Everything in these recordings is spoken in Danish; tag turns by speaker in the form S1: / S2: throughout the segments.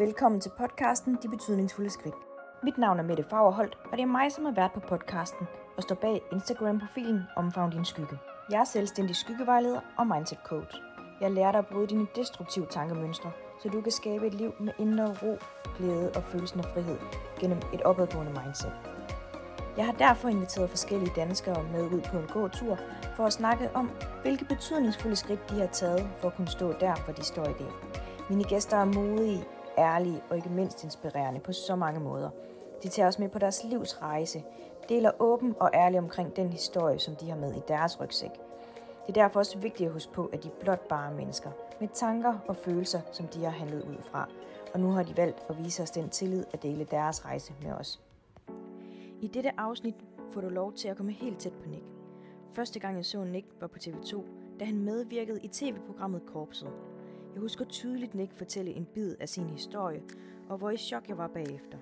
S1: Velkommen til podcasten De Betydningsfulde Skridt. Mit navn er Mette Fagerholt, og det er mig, som er vært på podcasten og står bag Instagram-profilen Omfavn din skygge. Jeg er selvstændig skyggevejleder og mindset coach. Jeg lærer dig at bryde dine destruktive tankemønstre, så du kan skabe et liv med indre ro, glæde og følelsen af frihed gennem et opadgående mindset. Jeg har derfor inviteret forskellige danskere med ud på en gåtur for at snakke om, hvilke betydningsfulde skridt de har taget for at kunne stå der, hvor de står i dag. Mine gæster er modige, ærlige og ikke mindst inspirerende på så mange måder. De tager os med på deres livs rejse, deler åben og ærligt omkring den historie, som de har med i deres rygsæk. Det er derfor også vigtigt at huske på, at de er blot bare mennesker, med tanker og følelser, som de har handlet ud fra. Og nu har de valgt at vise os den tillid at dele deres rejse med os. I dette afsnit får du lov til at komme helt tæt på Nick. Første gang jeg så Nick var på TV2, da han medvirkede i tv-programmet Korpset. Jeg husker tydeligt Nick fortælle en bid af sin historie, og hvor i chok jeg var bagefter.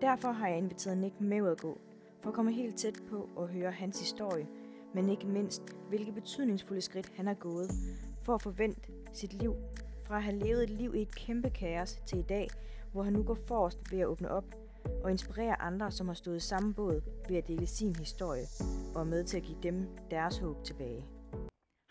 S1: Derfor har jeg inviteret Nick med ud at gå, for at komme helt tæt på og høre hans historie, men ikke mindst, hvilke betydningsfulde skridt han har gået for at forvente sit liv fra at have levet et liv i et kæmpe kaos til i dag, hvor han nu går forrest ved at åbne op og inspirere andre, som har stået i samme båd ved at dele sin historie og er med til at give dem deres håb tilbage.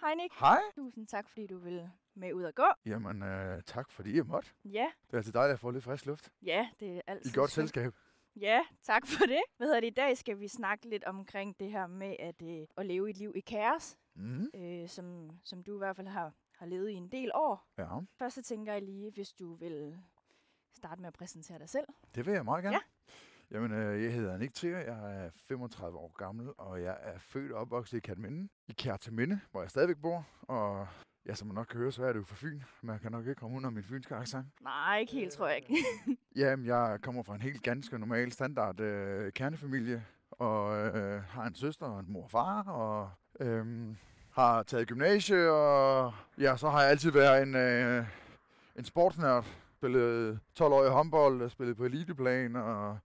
S1: Hej Nick.
S2: Hej.
S1: Tusind tak, fordi du vil med ud at gå.
S2: Jamen, øh, tak fordi jeg måtte.
S1: Ja,
S2: Det er altid dejligt at få lidt frisk luft.
S1: ja, det er altid
S2: I godt selskab.
S1: Ja, tak for det. Hvad hedder det, i dag skal vi snakke lidt omkring det her med at, øh, at leve et liv i kaos,
S2: Mm.
S1: øh, som, som du i hvert fald har, har levet i en del år.
S2: Ja,
S1: Først så tænker jeg lige, hvis du vil starte med at præsentere dig selv.
S2: det vil jeg meget gerne.
S1: Ja.
S2: Jamen, øh, jeg hedder Nick Thier, jeg er 35 år gammel, og jeg er født og opvokset i Katminde, i Kærteminde, hvor jeg stadigvæk bor. Og ja, som man nok kan høre, så er det jo fra Fyn. Man kan nok ikke komme af min fynske accent.
S1: Nej, ikke helt, tror jeg ikke.
S2: Jamen, jeg kommer fra en helt ganske normal standard øh, kernefamilie, og øh, har en søster og en mor og far, og øh, har taget gymnasie, og ja, så har jeg altid været en, øh, en sportsnørd. Spillet 12 år i håndbold, spillet på eliteplan, og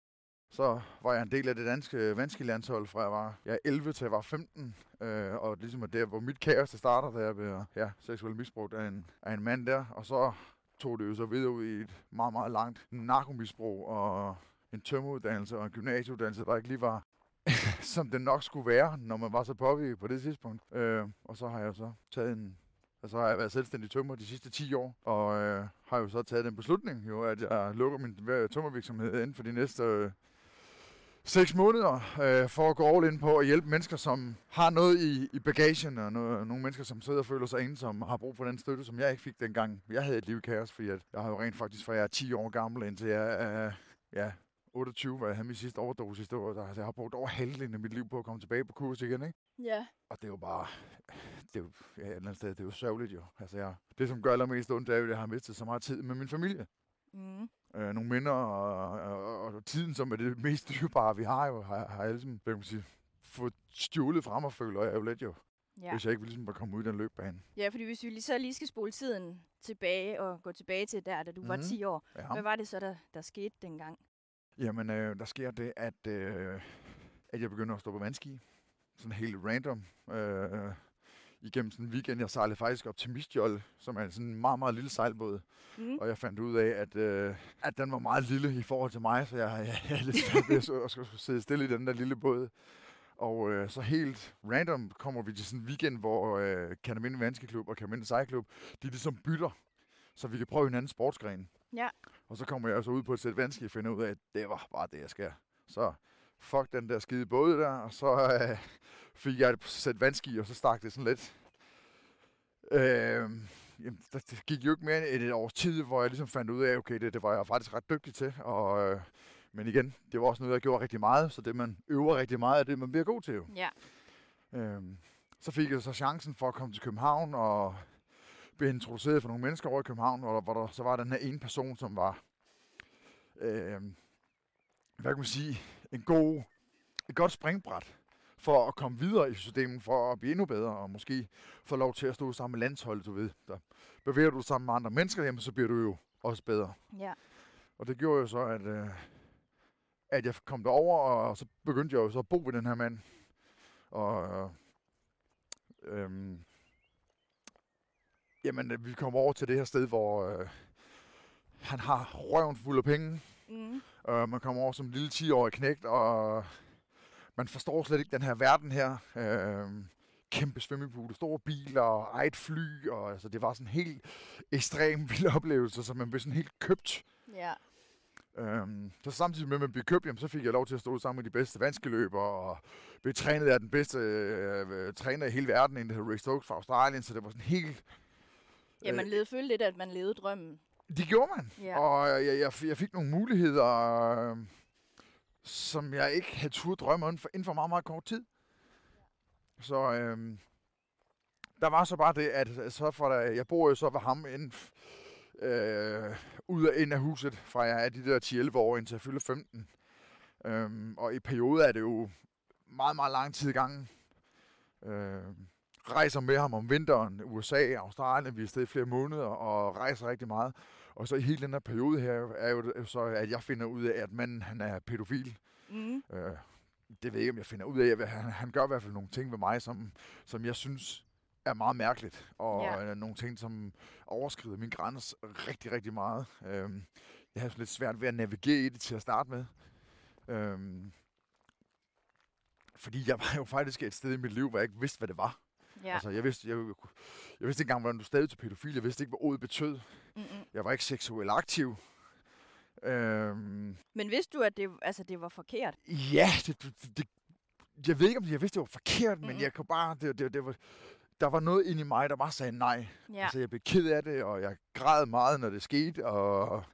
S2: så var jeg en del af det danske vandskilandshold fra jeg var ja, 11 til jeg var 15. Øh, og ligesom at der, hvor mit kaos det starter, da jeg blev ja, seksuelt misbrugt af en, af en mand der. Og så tog det jo så videre ud i et meget, meget langt narkomisbrug og en tømmeuddannelse og en gymnasieuddannelse, der ikke lige var, som det nok skulle være, når man var så påvirket på det tidspunkt. Øh, og så har jeg så taget en og så har jeg været selvstændig tømmer de sidste 10 år, og øh, har jo så taget den beslutning, jo, at jeg lukker min tømmervirksomhed inden for de næste øh, 6 måneder, øh, for at gå all in på at hjælpe mennesker, som har noget i, i bagagen, og noget, nogle mennesker, som sidder og føler sig ensomme, og har brug for den støtte, som jeg ikke fik dengang. Jeg havde et liv i kaos, fordi at jeg har jo rent faktisk, fra jeg er 10 år gammel, indtil jeg er ja, 28, hvor jeg havde min sidste overdosis. Det var, der, jeg har brugt over halvdelen af mit liv på at komme tilbage på kurs igen, ikke?
S1: Ja.
S2: Og det er jo bare, det er jo, ja, et eller andet sted, det er jo sørgeligt jo. Altså, jeg, det, som gør allermest ondt, det er jo, at jeg har mistet så meget tid med min familie.
S1: Mm.
S2: Øh, nogle minder og, og, og, og, tiden, som er det mest dyrebare, vi har jo, har, har ligesom, hvad kan man sige, fået stjålet fra mig, føler jeg jo lidt jo. Ja. Hvis jeg ikke ligesom var kommet ud i den løbbane.
S1: ja, fordi hvis vi lige så lige skal spole tiden tilbage og gå tilbage til der, da du var
S2: Mhm.
S1: 10 år.
S2: Ja.
S1: Hvad var det så, der, der skete dengang?
S2: Jamen, øh, der sker det, at, øh, at jeg begynder at stå på vandski. Sådan helt random. Øh, igennem sådan en weekend. Jeg sejlede faktisk op til Mistjolle, som er sådan en meget, meget lille sejlbåd.
S1: Mm.
S2: Og jeg fandt ud af, at, øh, at den var meget lille i forhold til mig, så jeg, jeg, jeg lidt svært ved at, skulle sidde stille i den der lille båd. Og øh, så helt random kommer vi til sådan en weekend, hvor øh, Kataminde Vanskeklub og Kataminde Sejlklub, de ligesom bytter, så vi kan prøve hinandens sportsgren.
S1: Ja.
S2: Og så kommer jeg så ud på et sæt vandski og finder ud af, at det var bare det, jeg skal. Så fuck den der skide båd der, og så øh, fik jeg et sæt vandski, og så stak det sådan lidt. Øh, jamen, der, det gik jo ikke mere end et års tid, hvor jeg ligesom fandt ud af, okay, det, det var jeg faktisk ret dygtig til. Og, øh, men igen, det var også noget, jeg gjorde rigtig meget, så det man øver rigtig meget af det, man bliver god til jo.
S1: Ja.
S2: Øhm, så fik jeg så chancen for at komme til København og blev introduceret for nogle mennesker over i København, hvor der, hvor der så var den her ene person, som var, øhm, hvad kan man sige, en god, et godt springbræt for at komme videre i systemet, for at blive endnu bedre, og måske få lov til at stå sammen med landsholdet, du ved. Der bevæger du dig sammen med andre mennesker, jamen, så bliver du jo også bedre.
S1: Ja.
S2: Og det gjorde jo så, at, øh, at jeg kom derover, og så begyndte jeg jo så at bo ved den her mand. Og øh, øhm, jamen, øh, vi kom over til det her sted, hvor, øh, han har røven fuld af penge.
S3: Mm.
S2: Øh, man kommer over som en lille 10-årig knægt, og man forstår slet ikke den her verden her. Øh, kæmpe swimmingpool, store biler, eget fly, og altså, det var sådan en helt ekstrem vild oplevelse, så man blev sådan helt købt.
S3: Ja.
S2: Øhm, så samtidig med, at man blev købt, jamen, så fik jeg lov til at stå sammen med de bedste vanskeløbere, og blev trænet af den bedste øh, træner i hele verden, en der hedder Ray Stokes fra Australien, så det var sådan helt...
S3: Ja, man
S2: Øh.
S3: levede, følte lidt, at man levede drømmen.
S2: Det gjorde man,
S3: Ja.
S2: og jeg, jeg, jeg fik nogle muligheder, øh, som jeg ikke havde turde drømme om for, inden for meget, meget kort tid. Så øh, der var så bare det, at så for der, jeg bor jo så ved ham inden, øh, ud af ind af huset, fra jeg er de der 10-11 år indtil jeg fylder 15. Øhm, og i perioder er det jo meget, meget lang tid i gangen. Øh, rejser med ham om vinteren, USA, Australien, vi er i flere måneder og rejser rigtig meget. Og så i hele den her periode her, er jo så, at jeg finder ud af, at manden han er pædofil.
S3: Mm.
S2: Øh, det ved jeg ikke, om jeg finder ud af. Han, han gør i hvert fald nogle ting ved mig, som, som jeg synes er meget mærkeligt. Og
S3: Ja.
S2: ja. nogle ting, som overskrider min grænse rigtig, rigtig meget. Øhm, jeg sådan lidt svært ved at navigere i det til at starte med. Øhm, fordi jeg var jo faktisk et sted i mit liv, hvor jeg ikke vidste, hvad det var.
S3: Ja.
S2: Altså, jeg vidste, jeg, jeg vidste ikke engang, hvordan du stadig til pædofil. Jeg vidste ikke, hvad ordet betød.
S3: Mm-mm.
S2: Jeg var ikke seksuelt aktiv. Øhm,
S3: Men vidste du, at det, altså, det var forkert?
S2: Ja, det, det, det, jeg ved ikke, om jeg vidste, det var forkert, mm. men jeg kunne bare, det, det, det var, der var noget inde i mig, der bare sagde nej.
S3: Ja.
S2: Altså, jeg blev ked af det, og jeg græd meget, når det skete, og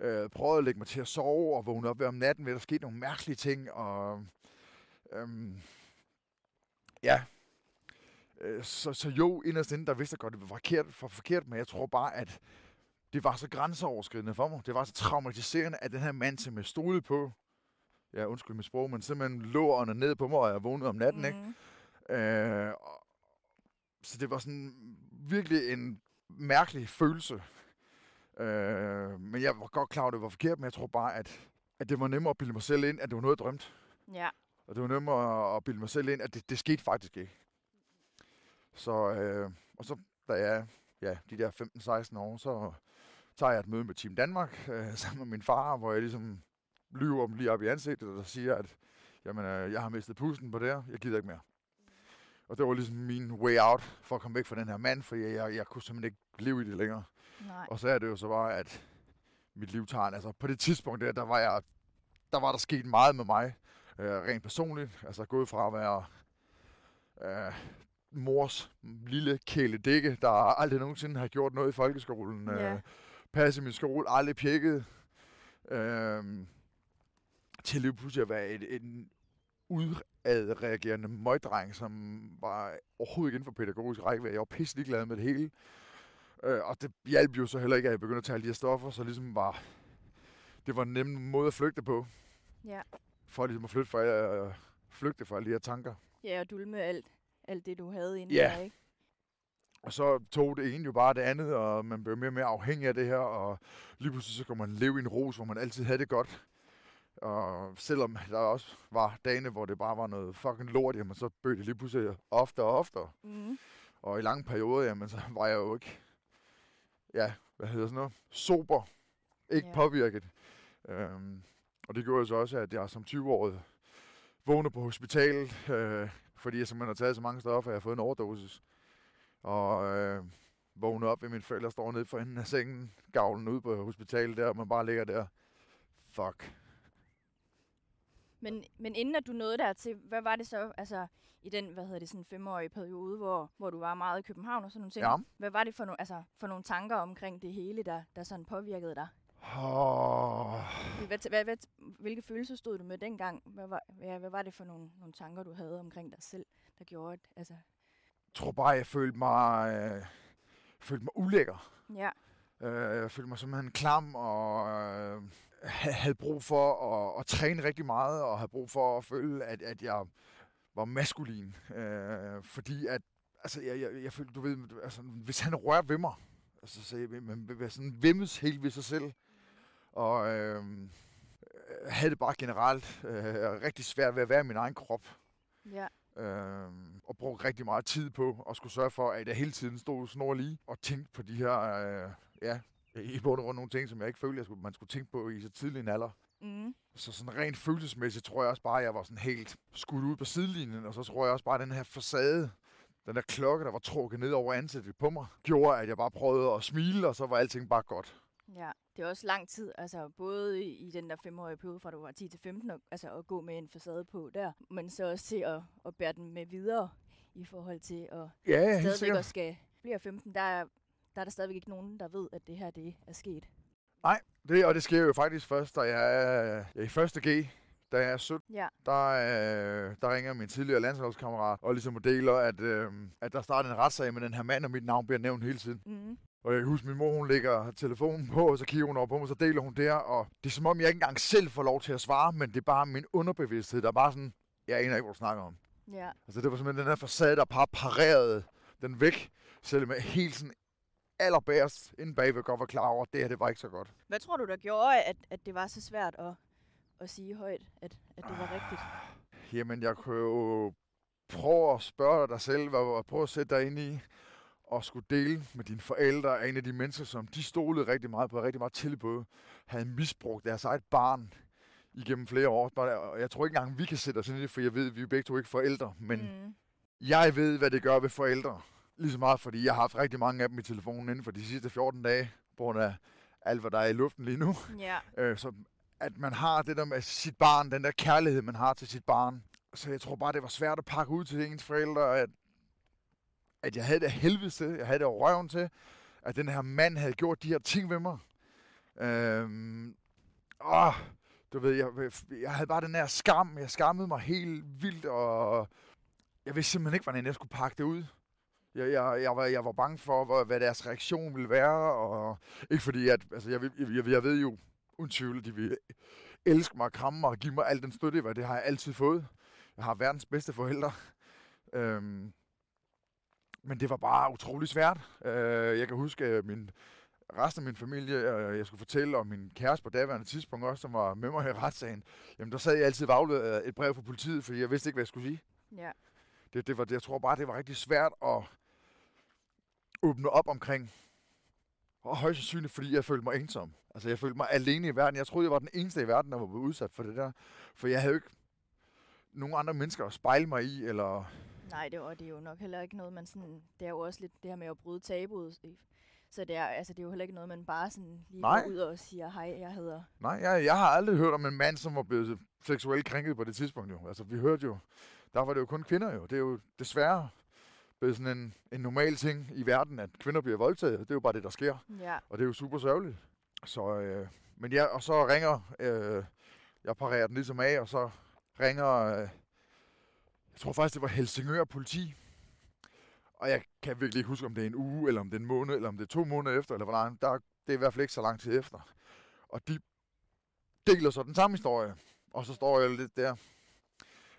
S2: øh, prøvede at lægge mig til at sove, og vågne op hver om natten, ved at der skete nogle mærkelige ting, og øhm, ja, så, så jo, inderst inde, der vidste jeg godt, det var forkert, for forkert, men jeg tror bare, at det var så grænseoverskridende for mig. Det var så traumatiserende, at den her mand, som jeg stolede på, ja, undskyld mit sprog, men simpelthen lå under ned på mig, og jeg vågnede om natten, mm. ikke?
S3: Mm.
S2: Øh, og- så det var sådan virkelig en mærkelig følelse. Øh, men jeg var godt klar over, at det var forkert, men jeg tror bare, at, at det var nemmere at bilde mig selv ind, at det var noget, jeg drømte.
S3: Ja.
S2: Og det var nemmere at bilde mig selv ind, at det, det skete faktisk ikke. Så, øh, og så da jeg ja, de der 15-16 år, så tager jeg et møde med Team Danmark øh, sammen med min far, hvor jeg ligesom lyver dem lige op i ansigtet, og der siger, at jamen, øh, jeg har mistet pusten på det her, jeg gider ikke mere. Og det var ligesom min way out for at komme væk fra den her mand, for jeg, jeg, jeg kunne simpelthen ikke leve i det længere.
S3: Nej.
S2: Og så er det jo så bare, at mit liv tager. Altså på det tidspunkt der, der var jeg, der var der sket meget med mig, øh, rent personligt. Altså gået fra at være øh, mors lille kæledække, der aldrig nogensinde har gjort noget i folkeskolen.
S3: Ja.
S2: Øh, passet min skole, aldrig pjekket. Øh, til lige pludselig at være et, en udadreagerende møgdreng, som var overhovedet ikke inden for pædagogisk rækkevidde. Jeg var pisse ligeglad med det hele. Øh, og det hjalp jo så heller ikke, at jeg begyndte at tage alle de her stoffer, så ligesom var, det var en nem måde at flygte på,
S3: Ja.
S2: for ligesom at flytte fra, øh, flygte fra alle de her tanker.
S3: Ja, og dulme alt, alt det, du havde inde
S2: Ja.
S3: der, ikke?
S2: Og så tog det ene jo bare det andet, og man blev mere og mere afhængig af det her, og lige pludselig så kunne man leve i en ros, hvor man altid havde det godt. Og selvom der også var dage, hvor det bare var noget fucking lort, jamen så bød det lige pludselig oftere og oftere.
S3: Mm.
S2: Og i lange perioder, jamen så var jeg jo ikke, ja, hvad hedder sådan noget, sober, ikke
S3: ja.
S2: påvirket. Øhm, og det gjorde jo så også, at jeg som 20-årig vågnede på hospitalet, øh, fordi jeg simpelthen har taget så mange stoffer, at jeg har fået en overdosis. Og øh, vågnede op ved mine forældre, står nede for enden af sengen, gavlen ude på hospitalet der, og man bare ligger der. Fuck.
S3: Men, men inden at du nåede dertil, hvad var det så, altså i den, hvad hedder det, sådan femårige periode, hvor, hvor du var meget i København og sådan nogle ting?
S2: Ja.
S3: Hvad var det for, no, altså, for nogle tanker omkring det hele, der, der sådan påvirkede dig?
S2: Oh,
S3: Hvad, hvad, hvad, hvilke følelser stod du med dengang? Hvad var, ja, hvad var det for nogle, nogle tanker, du havde omkring dig selv, der gjorde, at, altså,
S2: jeg tror bare, jeg følte mig, øh, følte mig ulækker.
S3: ja,
S2: Øh, jeg følte mig simpelthen klam og øh, ha- havde brug for at, at træne rigtig meget og havde brug for at føle, at, at jeg var maskulin. Øh, fordi at, altså, jeg, jeg, jeg følte, du ved, altså, hvis han rører ved mig, altså, så jeg, man vil være sådan vemmes helt ved sig selv. Og øh, havde det bare generelt øh, rigtig svært ved at være i min egen krop.
S3: ja,
S2: Øh, og brugte rigtig meget tid på at skulle sørge for, at jeg hele tiden stod snor lige og tænkte på de her øh, ja, i bund og grund nogle ting, som jeg ikke følte, jeg skulle, man skulle tænke på i så tidlig en alder.
S3: Mm.
S2: Så sådan rent følelsesmæssigt tror jeg også bare, at jeg var sådan helt skudt ud på sidelinjen, og så tror jeg også bare, at den her facade, den der klokke, der var trukket ned over ansigtet på mig, gjorde, at jeg bare prøvede at smile, og så var alting bare godt.
S3: Ja, det er også lang tid, altså både i den der femårige periode, fra du var 10 til 15, og, altså at gå med en facade på der, men så også til at, at bære den med videre i forhold til at
S2: Ja,
S3: stadigvæk at skal blive 15. Der er, der er der stadigvæk ikke nogen, der ved, at det her det er sket.
S2: Det, og det sker jo faktisk først, da jeg er i første G, da jeg er 17.
S3: Ja,
S2: Der, øh, der ringer min tidligere landsholdskammerat og ligesom deler, at, øh, at der starter en retssag med den her mand, og mit navn bliver nævnt hele tiden.
S3: mm.
S2: Og jeg kan huske, min mor hun lægger telefonen på, og så kigger hun over på mig, så deler hun der, og det er som om, jeg ikke engang selv får lov til at svare, men det er bare min underbevidsthed, der er bare sådan, jeg aner ikke, hvad du snakker om.
S3: ja,
S2: Altså det var simpelthen den her facade, der bare parerede den væk, selvom jeg helt sådan allerbærest inden bagved godt var klar over, at det her, det var ikke så godt.
S3: Hvad tror du, der gjorde, at, at det var så svært at, at sige højt, at, at det var rigtigt?
S2: Jamen, jeg kunne jo prøve at spørge dig selv, hvad, prøve at sætte dig ind i, og skulle dele med dine forældre, af en af de mennesker, som de stolede rigtig meget på, rigtig meget tillid på, havde misbrugt deres eget barn igennem flere år. Og jeg tror ikke engang, vi kan sætte os ind i det, for jeg ved, at vi er begge to ikke forældre, men mm. Jeg ved, hvad det gør ved forældre. Lige så meget, fordi jeg har haft rigtig mange af dem i telefonen inden for de sidste 14 dage, på grund af alt, hvad der er i luften lige nu.
S3: Ja,
S2: Øh, så at man har det der med sit barn, den der kærlighed, man har til sit barn. Så jeg tror bare, det var svært at pakke ud til ens forældre, at, at jeg havde det helvede til, jeg havde det røven til, at den her mand havde gjort de her ting ved mig. Øhm, åh, du ved, jeg, jeg havde bare den her skam, jeg skammede mig helt vildt, og jeg vidste simpelthen ikke, hvordan jeg skulle pakke det ud. Jeg, jeg, jeg, var, jeg var bange for, hvad, hvad deres reaktion ville være, og ikke fordi, at, altså, jeg, jeg, jeg ved jo, uden tvivl, de vil elske mig, kramme mig og give mig al den støtte, hvad det har jeg altid fået. Jeg har verdens bedste forældre. Øhm, men det var bare utrolig svært. Øh, jeg kan huske, at min, resten af min familie, øh, jeg skulle fortælle om min kæreste på daværende tidspunkt også, som var med mig i retssagen. Jamen, der sad jeg altid og afleverede et brev fra politiet, fordi jeg vidste ikke, hvad jeg skulle sige.
S3: ja,
S2: Det, det var, det, jeg tror bare, det var rigtig svært at åbne op omkring. Og højst sandsynligt, fordi jeg følte mig ensom. Altså, jeg følte mig alene i verden. Jeg troede, jeg var den eneste i verden, der var blevet udsat for det der. For jeg havde jo ikke nogen andre mennesker at spejle mig i, eller...
S3: nej, det, og det er jo nok heller ikke noget, man sådan, det er jo også lidt det her med at bryde tabuet. Så det er, altså, det er jo heller ikke noget, man bare sådan lige
S2: Nej.
S3: går ud og siger, hej, jeg hedder.
S2: Nej, jeg, jeg har aldrig hørt om en mand, som var blevet seksuelt krænket på det tidspunkt jo. Altså, vi hørte jo, der var det jo kun kvinder jo. Det er jo desværre blevet sådan en, en normal ting i verden, at kvinder bliver voldtaget. Det er jo bare det, der sker.
S3: Ja,
S2: Og det er jo super sørgeligt. Så, øh, men ja, og så ringer, øh, jeg parerer den ligesom af, og så ringer, øh, jeg tror faktisk, det var Helsingør politi. Og jeg kan virkelig ikke huske, om det er en uge, eller om det er en måned, eller om det er to måneder efter, eller hvordan. Der, det er i hvert fald ikke så lang tid efter. Og de deler så den samme historie. Og så står jeg lidt der.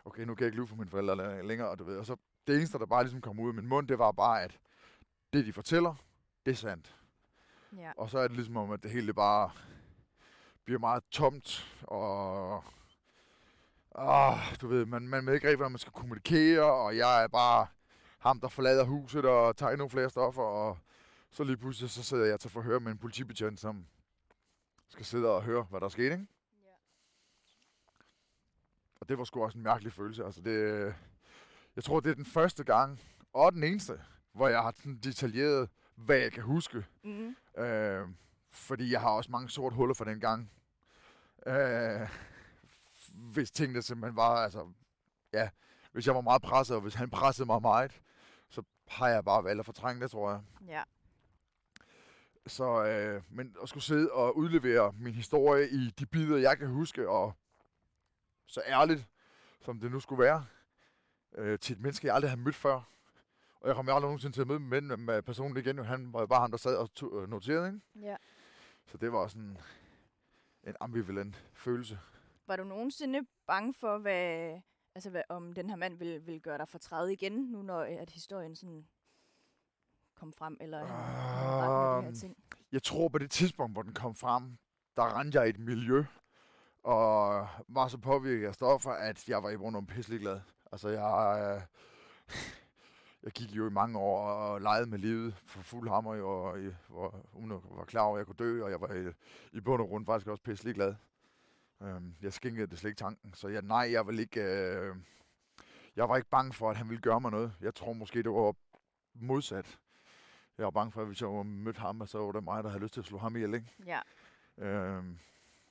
S2: Okay, nu kan jeg ikke lyve for mine forældre læ- længere, og du ved. Og så det eneste, der bare ligesom kom ud af min mund, det var bare, at det, de fortæller, det er sandt.
S3: ja,
S2: Og så er det ligesom om, at det hele bare bliver meget tomt, og ah, du ved, man, man ved ikke rigtig, hvordan man skal kommunikere, og jeg er bare ham, der forlader huset og tager endnu flere stoffer, og så lige pludselig så sidder jeg til forhør med en politibetjent, som skal sidde og høre, hvad der er sket, ikke?
S3: ja.
S2: Og det var sgu også en mærkelig følelse. Altså det, jeg tror, det er den første gang, og den eneste, hvor jeg har sådan detaljeret, hvad jeg kan huske,
S3: Mm.
S2: Øh, fordi jeg har også mange sorte huller fra den gang. Øh, hvis tingene simpelthen var, altså, ja, hvis jeg var meget presset, og hvis han pressede mig meget, så har jeg bare valgt at fortrænge det, tror jeg.
S3: Ja,
S2: Så, øh, men at skulle sidde og udlevere min historie i de bidder, jeg kan huske, og så ærligt, som det nu skulle være, øh, til et menneske, jeg aldrig har mødt før. Og jeg kommer aldrig nogensinde til at møde med, med personen igen. Han var bare ham, der sad og to- øh, noterede, ikke?
S3: ja.
S2: Så det var sådan en ambivalent følelse.
S3: Var du nogensinde bange for, hvad, altså, hvad, om den her mand vil, vil gøre dig fortræd igen, nu når øh, at historien sådan kom frem, eller han, han her
S2: Um,
S3: ting?
S2: Jeg tror på det tidspunkt, hvor den kom frem, der rendte jeg i et miljø, og var så påvirket af stoffer, at jeg var i grunden pisselig glad. Altså, jeg, øh, jeg gik jo i mange år og legede med livet for fuld hammer, og jeg var, uden at var klar over, at jeg kunne dø, og jeg var i, i bund og grund faktisk også pisselig glad. Øhm, jeg skænkede det slet ikke tanken, så jeg, nej, jeg vil ikke... Øh, jeg var ikke bange for, at han ville gøre mig noget. Jeg tror måske, det var modsat. Jeg var bange for, at hvis jeg var mødt ham, så var det mig, der havde lyst til at slå ham ihjel, ikke?
S3: Ja,
S2: Øhm,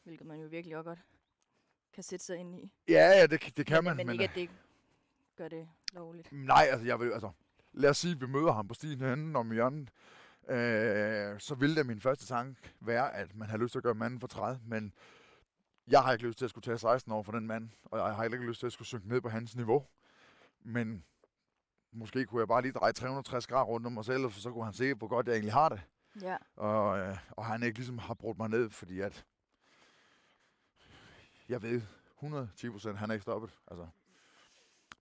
S3: hvilket man jo virkelig også godt kan sætte sig ind i.
S2: ja, ja, det, det kan
S3: men,
S2: man.
S3: Men ikke, at det gør det lovligt.
S2: Nej, altså, jeg vil, altså, lad os sige, at vi møder ham på stien herinde om hjørnet. Øh, så ville det min første tanke være, at man har lyst til at gøre manden for 30, men jeg har ikke lyst til at skulle tage 16 år for den mand, og jeg har heller ikke lyst til at skulle synke ned på hans niveau. Men måske kunne jeg bare lige dreje 360 grader rundt om mig selv, for så kunne han se, hvor godt jeg egentlig har det.
S3: Ja,
S2: Og, øh, og han ikke ligesom har brudt mig ned, fordi at jeg ved 110 procent, han er ikke stoppet. Altså,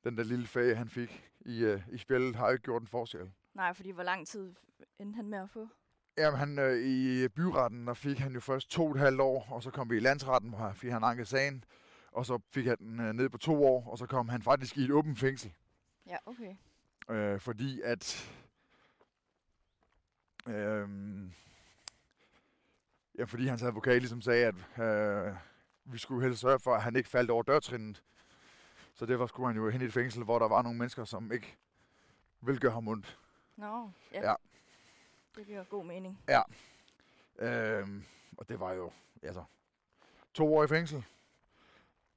S2: den der lille fag, han fik i, øh, i spillet, har ikke gjort en forskel.
S3: nej, fordi hvor lang tid endte han med at få?
S2: Jamen, han, øh, i byretten, der fik han jo først to og et halvt år, og så kom vi i landsretten, hvor han fik han anket sagen, og så fik han den øh, ned på to år, og så kom han faktisk i et åbent fængsel.
S3: Ja, okay.
S2: Øh, fordi at... Øh, ja, fordi hans advokat ligesom sagde, at øh, vi skulle helst sørge for, at han ikke faldt over dørtrinnet. Så derfor skulle han jo hen i et fængsel, hvor der var nogle mennesker, som ikke ville gøre ham ondt.
S3: Nå, ja.
S2: Ja.
S3: Det giver god mening.
S2: Øh, og det var jo, altså, to år i fængsel.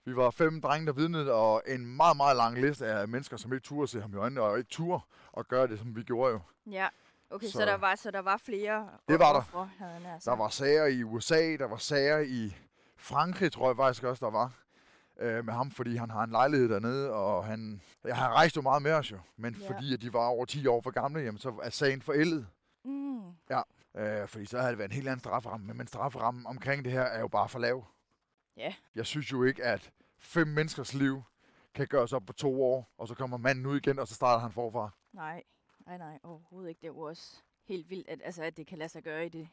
S2: Vi var fem drenge, der vidnede, og en meget, meget lang liste af mennesker, som ikke turde se ham i øjnene, og ikke turde at gøre det, som vi gjorde jo.
S3: Ja, okay, så,
S2: Så-
S3: der, var, så der var flere
S2: Det var der.
S3: havde
S2: Der var sager i USA, der var sager i Frankrig, tror jeg faktisk også, der var øh, med ham, fordi han har en lejlighed dernede, og han, jeg har rejst jo meget med os jo, men
S3: Ja.
S2: fordi at de var over 10 år for gamle, jamen, så er sagen forældet.
S3: Mm,
S2: Øh, fordi så havde det været en helt anden strafferamme, men strafferammen omkring det her er jo bare for lav.
S3: Ja.
S2: Jeg synes jo ikke, at fem menneskers liv kan gøres op på to år, og så kommer manden ud igen, og så starter han forfra.
S3: nej, nej, nej, overhovedet ikke. Det er jo også helt vildt, at, altså, at det kan lade sig gøre i det,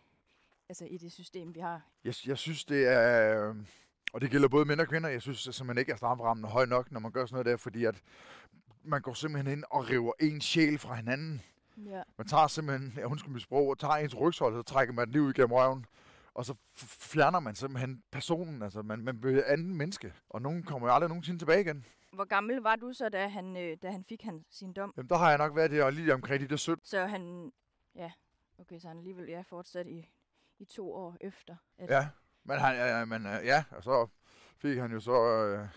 S3: altså, i det system, vi har.
S2: Jeg, jeg synes, det er... øh, Og det gælder både mænd og kvinder. Jeg synes simpelthen ikke, at strafferammen er høj nok, når man gør sådan noget der, fordi at man går simpelthen ind og river en sjæl fra hinanden.
S3: Ja.
S2: Man tager simpelthen, jeg undskyld mit sprog, og tager ens rygshold, så trækker man den lige ud gennem røven. Og så fjerner man simpelthen personen, altså man, man bliver et andet menneske. Og nogen kommer jo aldrig nogensinde tilbage igen.
S3: Hvor gammel var du så, da han, øh, da han fik han, sin dom?
S2: Jamen, der har jeg nok været der lige omkring de der 17.
S3: Så han, ja, okay, så han alligevel ja, fortsat i, i to år efter. At,
S2: Ja, men, han, ja, men øh, ja, og så fik han jo så øh,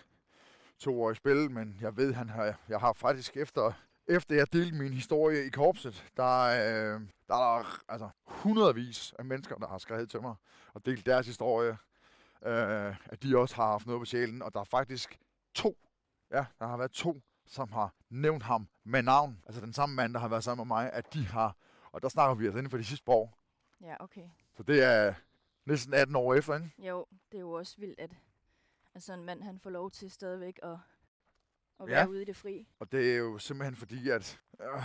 S2: to år i spil, men jeg ved, han har, jeg har faktisk efter, efter jeg delte min historie i korpset, der, øh, der er der altså hundredvis af mennesker, der har skrevet til mig og delt deres historie, øh, at de også har haft noget på sjælen, og der er faktisk to, ja, der har været to, som har nævnt ham med navn, altså den samme mand, der har været sammen med mig, at de har, og der snakker vi altså inden for de sidste år,
S3: ja, okay.
S2: så det er næsten 18 år efter, ikke?
S3: Jo, det er jo også vildt, at, at sådan en mand, han får lov til stadigvæk at, at
S2: Ja.
S3: være ude i det fri.
S2: Og det er jo simpelthen fordi, at... Øh,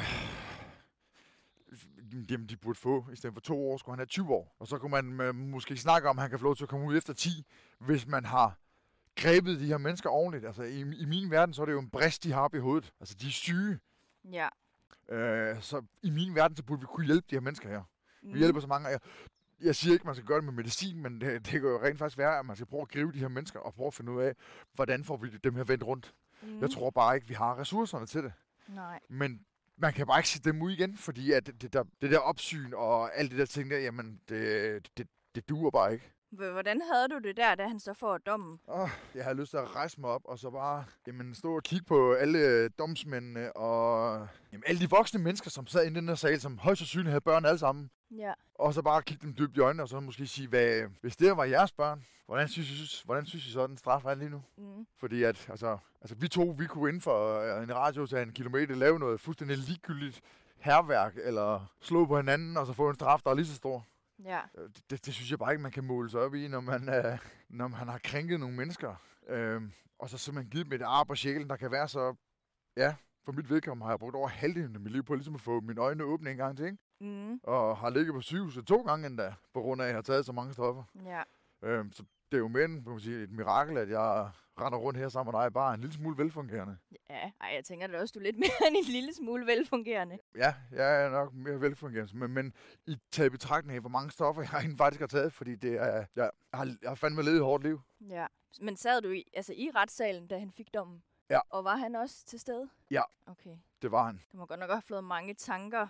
S2: jamen, de burde få, i stedet for to år, skulle han have 20 år. Og så kunne man øh, måske snakke om, at han kan få lov til at komme ud efter 10, hvis man har grebet de her mennesker ordentligt. Altså, i, i min verden, så er det jo en brist, de har op i hovedet. Altså, de er syge.
S3: Ja.
S2: Øh, så i min verden, så burde vi kunne hjælpe de her mennesker her.
S3: Mm.
S2: Vi hjælper så mange. Jeg, jeg siger ikke, at man skal gøre det med medicin, men det, det kan jo rent faktisk være, at man skal prøve at gribe de her mennesker og prøve at finde ud af, hvordan får vi dem her vendt rundt.
S3: Mm.
S2: Jeg tror bare ikke, vi har ressourcerne til det.
S3: Nej.
S2: Men man kan bare ikke sætte dem ud igen, fordi at det, det, der, det der opsyn og alt det der ting der, jamen, det, det, det duer bare ikke.
S3: Hvordan havde du det der, da han så får dommen?
S2: Oh, jeg havde lyst til at rejse mig op, og så bare jamen, stå og kigge på alle domsmændene, og jamen, alle de voksne mennesker, som sad inde i den her sal, som højst sandsynligt havde børn alle sammen.
S3: Ja.
S2: Og så bare kigge dem dybt i øjnene, og så måske sige, hvad, hvis det var jeres børn, hvordan synes I, synes, hvordan synes I så, den straf er lige nu?
S3: Mm.
S2: Fordi at, altså, altså vi to, vi kunne inden for øh, en radius af en kilometer lave noget fuldstændig ligegyldigt herværk, eller slå på hinanden, og så få en straf, der er lige så stor.
S3: Ja.
S2: Øh, Det, det, synes jeg bare ikke, man kan måle sig op i, når man, øh, når man har krænket nogle mennesker. Øh, og så simpelthen givet dem et ar på sjælen, der kan være så... Ja, for mit vedkommende har jeg brugt over halvdelen af mit liv på ligesom at få mine øjne åbne en gang til, ikke?
S3: Mm.
S2: Og har ligget på sygehuset to gange endda, på grund af, at jeg har taget så mange stoffer.
S3: Ja.
S2: Øhm, så det er jo end, kan man sige, et mirakel, at jeg render rundt her sammen med dig, bare en lille smule velfungerende.
S3: Ja, ej, jeg tænker da også, du er lidt mere end en lille smule velfungerende.
S2: Ja, jeg er nok mere velfungerende, men, men i taget i betragtning af, hvor mange stoffer jeg egentlig faktisk har taget, fordi det er, jeg, har, jeg har fandme levet et hårdt liv.
S3: Ja. Men sad du i, altså i retssalen, da han fik dommen?
S2: Ja.
S3: Og var han også til stede?
S2: Ja.
S3: Okay.
S2: Det var han.
S3: Du må godt nok have flået mange tanker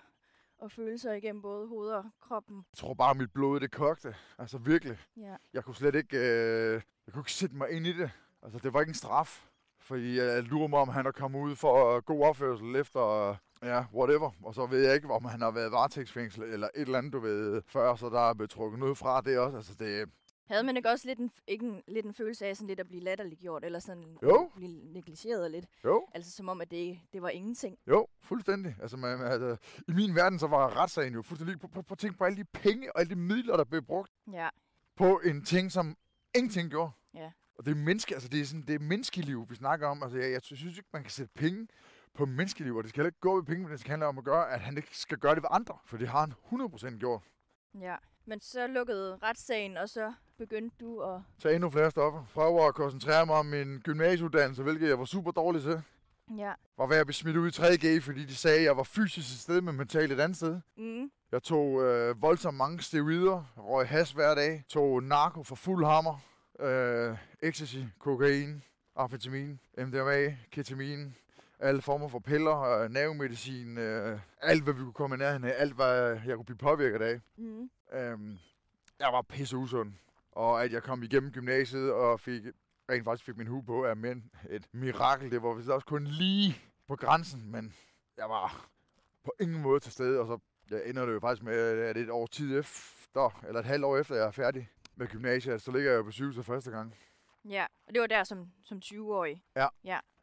S3: og følelser igennem både hoved og kroppen.
S2: Jeg tror bare, mit blod det kogte. Altså virkelig.
S3: Ja.
S2: Jeg kunne slet ikke, øh, jeg kunne ikke sætte mig ind i det. Altså det var ikke en straf. Fordi jeg lurer mig, om han er kommet ud for god opførsel efter, ja, whatever. Og så ved jeg ikke, om han har været varetægtsfængsel eller et eller andet, du ved, før, så der er blevet trukket noget fra det også. Altså det,
S3: Havde man ikke også lidt en, ikke en, lidt en følelse af sådan lidt at blive latterliggjort, eller sådan
S2: Jo.
S3: blive negligeret lidt?
S2: jo,
S3: Altså som om, at det, det var ingenting.
S2: jo, fuldstændig. Altså, man, altså, i min verden, så var retssagen jo fuldstændig... Prøv at tænke på alle de penge og alle de midler, der blev brugt
S3: Ja.
S2: på en ting, som ingenting gjorde.
S3: Ja.
S2: Og det er menneske, altså det er sådan, det er menneskeliv, vi snakker om. Altså jeg, jeg synes ikke, man kan sætte penge på menneskeliv, og det skal heller ikke gå ved penge, men det skal handle om at gøre, at han ikke skal gøre det ved andre, for det har han 100% gjort.
S3: Ja. Men så lukkede retssagen, og så begyndte du at...
S2: Tag endnu flere stoffer. Prøv at koncentrere mig om min gymnasieuddannelse, hvilket jeg var super dårlig til.
S3: Ja.
S2: Var ved at blive smidt ud i 3G, fordi de sagde, at jeg var fysisk et sted, men mentalt et andet sted.
S3: Mm.
S2: Jeg tog øh, voldsomt mange steroider, røg has hver dag, tog narko for fuld hammer, øh, ecstasy, kokain, amfetamin, MDMA, ketamin, alle former for piller, øh, nervemedicin, øh, alt hvad vi kunne komme i nærheden af, alt hvad jeg kunne blive påvirket af.
S3: Mm.
S2: Øhm, jeg var pisse usund, og at jeg kom igennem gymnasiet og fik, rent faktisk fik min hue på, er men et mirakel. Det var vist også kun lige på grænsen, men jeg var på ingen måde til stede, og så jeg ender det jo faktisk med, at et år tid efter, eller et halvt år efter, jeg er færdig med gymnasiet, så ligger jeg på sygehuset første gang.
S3: Ja, og det var der som, som 20-årig.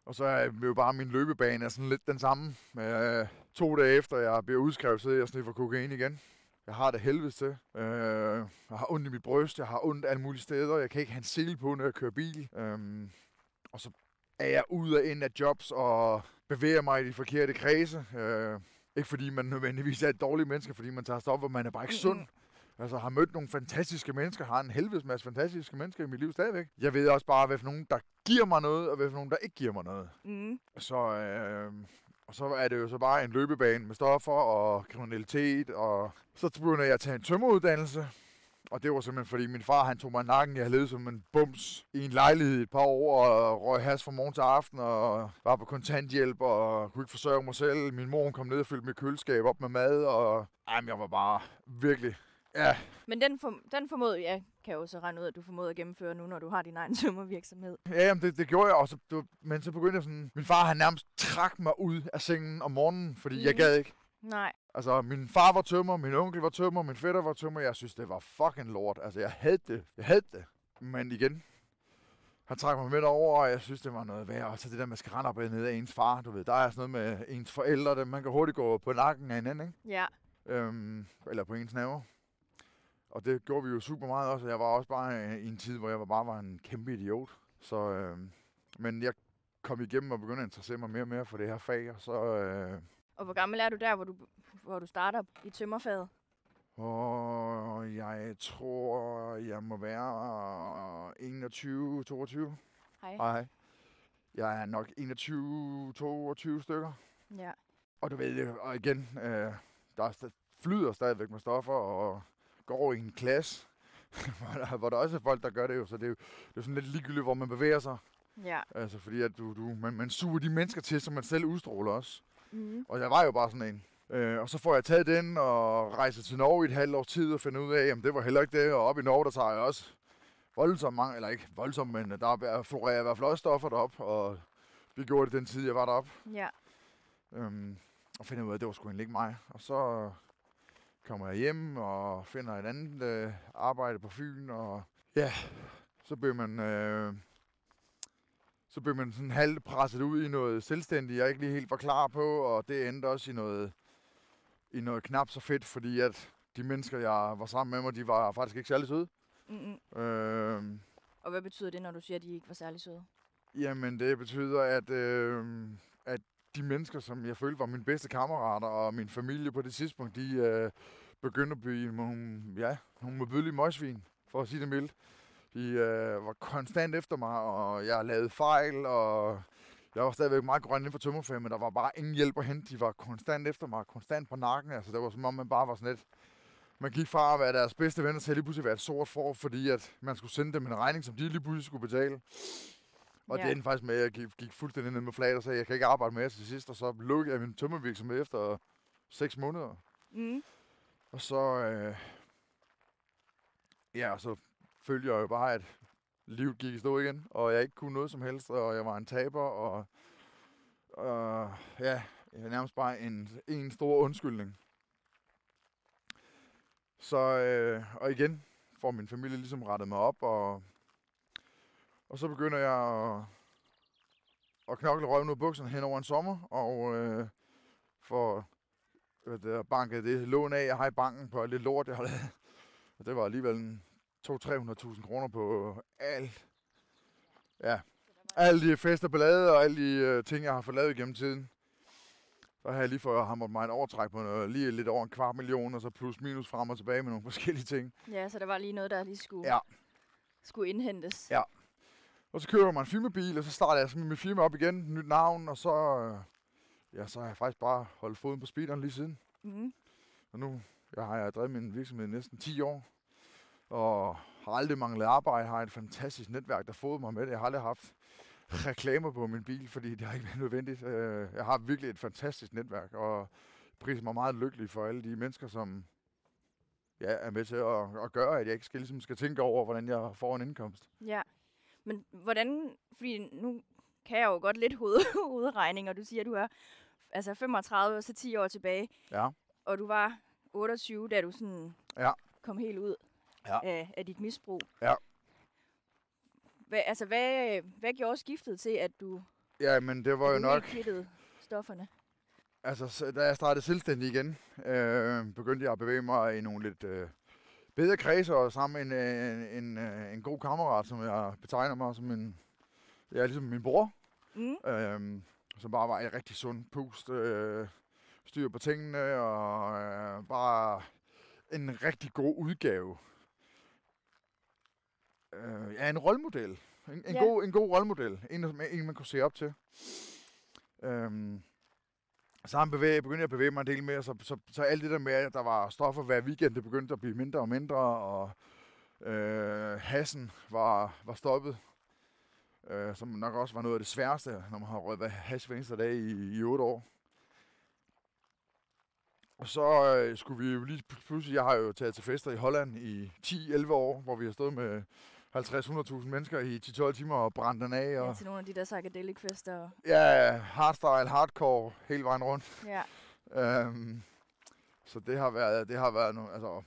S2: Og så er jo bare min løbebane er sådan lidt den samme. Øh, to dage efter jeg bliver udskrevet, så jeg sniffer kokain igen. Jeg har det helvedes til. Øh, jeg har ondt i mit bryst, jeg har ondt alle mulige steder. Jeg kan ikke have en sele på, når jeg kører bil. Øh, og så er jeg ude og ind af jobs og bevæger mig i de forkerte kredse. Øh, ikke fordi man nødvendigvis er et dårligt menneske, fordi man tager stoffer, man er bare ikke sund.
S3: Mm-mm.
S2: Altså har mødt nogle fantastiske mennesker, har en helvedes masse fantastiske mennesker i mit liv stadigvæk. Jeg ved også bare, hvad for nogen, der giver mig noget, og hvad for nogen, der ikke giver mig noget.
S3: Mm.
S2: Så, øh, og så er det jo så bare en løbebane med stoffer og kriminalitet, og så begynder jeg at tage en tømmeruddannelse. Og det var simpelthen, fordi min far han tog mig nakken. Jeg havde levet som en bums i en lejlighed et par år, og røg has fra morgen til aften, og var på kontanthjælp, og kunne ikke forsørge mig selv. Min mor kom ned og fyldte mit køleskab op med mad, og jamen, jeg var bare virkelig... Ja,
S3: Men den, for, den formåede, jeg kan jo så regne ud, at du formåede at gennemføre nu, når du har din egen tømmervirksomhed.
S2: Ja, jamen, det, det gjorde jeg også. Var, men så begyndte jeg sådan... Min far han nærmest trak mig ud af sengen om morgenen, fordi mm. jeg gad ikke.
S3: Nej.
S2: Altså, min far var tømmer, min onkel var tømmer, min fætter var tømmer. Jeg synes, det var fucking lort. Altså, jeg havde det. Jeg havde det. Men igen, han trak mig med over, og jeg synes, det var noget værd. Og så det der med skal rende op og ned af ens far, du ved. Der er sådan noget med ens forældre, det, man kan hurtigt gå på nakken af hinanden, ikke?
S3: Ja.
S2: Øhm, eller på ens naver. Og det gjorde vi jo super meget også. Jeg var også bare øh, i en tid, hvor jeg bare var en kæmpe idiot. Så, øhm, men jeg kom igennem og begyndte at interessere mig mere og mere for det her fag, og så... Øh,
S3: Og hvor gammel er du der, hvor du, hvor du starter i tømmerfaget?
S2: Og jeg tror, jeg må være 21, 22.
S3: Hej.
S2: Nej. Jeg er nok 21, 22 stykker.
S3: Ja.
S2: Og du ved, og igen, øh, der er flyder stadigvæk med stoffer, og går i en klasse, hvor, der, hvor der også er folk, der gør det jo. Så det er jo det er sådan lidt ligegyldigt, hvor man bevæger sig.
S3: Ja.
S2: Altså fordi, at du, du, man, man suger de mennesker til, som man selv udstråler også.
S3: Mm.
S2: Og jeg var jo bare sådan en. Øh, og så får jeg taget den og rejser til Norge i et halvt års tid og finder ud af, at det var heller ikke det. Og op i Norge, der tager jeg også voldsomt mange, eller ikke voldsomt, men der er- florerer jeg i hvert fald også stoffer derop, og vi gjorde det den tid, jeg var deroppe.
S3: Ja.
S2: Øhm, og finder ud af, at det var sgu egentlig ikke mig. Og så kommer jeg hjem og finder et andet øh, arbejde på Fyn, og ja, så bliver man... Øh, så blev man sådan halvt presset ud i noget selvstændigt, jeg ikke lige helt var klar på, og det endte også i noget, i noget knap så fedt, fordi at de mennesker, jeg var sammen med mig, de var faktisk ikke særlig søde.
S3: Mm-mm.
S2: Øh,
S3: Og hvad betyder det, når du siger, at de ikke var særlig søde?
S2: Jamen, det betyder, at, øh, at de mennesker, som jeg følte var mine bedste kammerater og min familie på det tidspunkt, de øh, begyndte at blive nogle, ja, nogle modbydelige møgsvin, for at sige det mildt. De øh, var konstant efter mig, og jeg lavede fejl, og jeg var stadigvæk meget grøn inden for tømmerfag, men der var bare ingen hjælp at hente. De var konstant efter mig, konstant på nakken. Altså, det var som om, man bare var sådan lidt... Man gik fra at være deres bedste venner til at lige pludselig være et sort for, fordi at man skulle sende dem en regning, som de lige pludselig skulle betale. Og
S3: Ja.
S2: det endte faktisk med, at jeg gik, gik fuldstændig ned med flaget og sagde, at jeg kan ikke arbejde mere til sidst. Og så lukkede jeg min tømmervirksomhed efter seks måneder.
S3: Mm.
S2: Og så, øh, ja, så følte jeg jo bare, at livet gik i stå igen, og jeg ikke kunne noget som helst, og jeg var en taber, og, og ja, jeg er nærmest bare en, en stor undskyldning. Så, øh, og igen får min familie ligesom rettet mig op, og, og så begynder jeg at, at knokle røven ud af bukserne hen over en sommer, og øh, får hvad det er, banket det lån af, jeg har i banken på alt det lort, jeg har lavet. Og det var alligevel en 200-300.000 kroner på alt. Ja, alle de fester, ballade og alle de øh, ting, jeg har fået lavet igennem tiden. Så har jeg lige fået hamret mig en overtræk på noget, lige lidt over en kvart million, og så plus minus frem og tilbage med nogle forskellige ting.
S3: Ja, så der var lige noget, der lige skulle,
S2: Ja.
S3: skulle indhentes.
S2: Ja. Og så køber jeg mig en firmabil, og så starter jeg sådan mit firma op igen, nyt navn, og så, øh, ja, så har jeg faktisk bare holdt foden på speederen lige siden.
S3: Mm.
S2: Og nu jeg har jeg drevet min virksomhed i næsten 10 år, og har aldrig manglet arbejde, har et fantastisk netværk, der fodrer mig med det. Jeg har aldrig haft reklamer på min bil, fordi det har ikke været nødvendigt. Øh, Jeg har virkelig et fantastisk netværk, og priser mig meget lykkelig for alle de mennesker, som ja, er med til at, at gøre, at jeg ikke skal, ligesom skal tænke over, hvordan jeg får en indkomst.
S3: Ja. Men hvordan, fordi nu kan jeg jo godt lidt hoved, hovedregning, og du siger, at du er altså 35 og så 10 år tilbage,
S2: Ja.
S3: og du var 28, da du sådan
S2: Ja.
S3: kom helt ud
S2: Ja.
S3: af, af dit misbrug.
S2: Ja.
S3: Hvad, altså, hvad, hvad gjorde skiftet til, at du,
S2: Ja, men det var jo nok...
S3: stofferne?
S2: Altså, så da jeg startede selvstændig igen, øh, begyndte jeg at bevæge mig i nogle lidt øh, bedre kredse, og sammen med en, øh, en, øh, en god kammerat, som jeg betegner mig som en, ja, ligesom min bror,
S3: Mm.
S2: øh, som bare var et rigtig sund pust, øh, styr på tingene, og øh, bare en rigtig god udgave. Øh, ja, en rollemodel. En, en,
S3: Ja.
S2: god, en god rollemodel. En, en, man kunne se op til. Øhm, så han bevæge, begyndte jeg at bevæge mig en del mere, så, så, så alt det der med, at der var stoffer hver weekend, det begyndte at blive mindre og mindre, og øh, hassen var, var stoppet. Øh, som nok også var noget af det sværeste, når man har røget hash hver eneste dag i, i 8 år. Og så øh, skulle vi jo lige pludselig, jeg har jo taget til fester i Holland i 10-11 år, hvor vi har stået med 50-100.000 mennesker i 10-12 timer og brændt den af. Og,
S3: Ja, til nogle af de der psychedelic fester. Og,
S2: Ja, hardstyle, hardcore, hele vejen rundt.
S3: ja.
S2: Øhm, så det har været, det har været nogle, altså,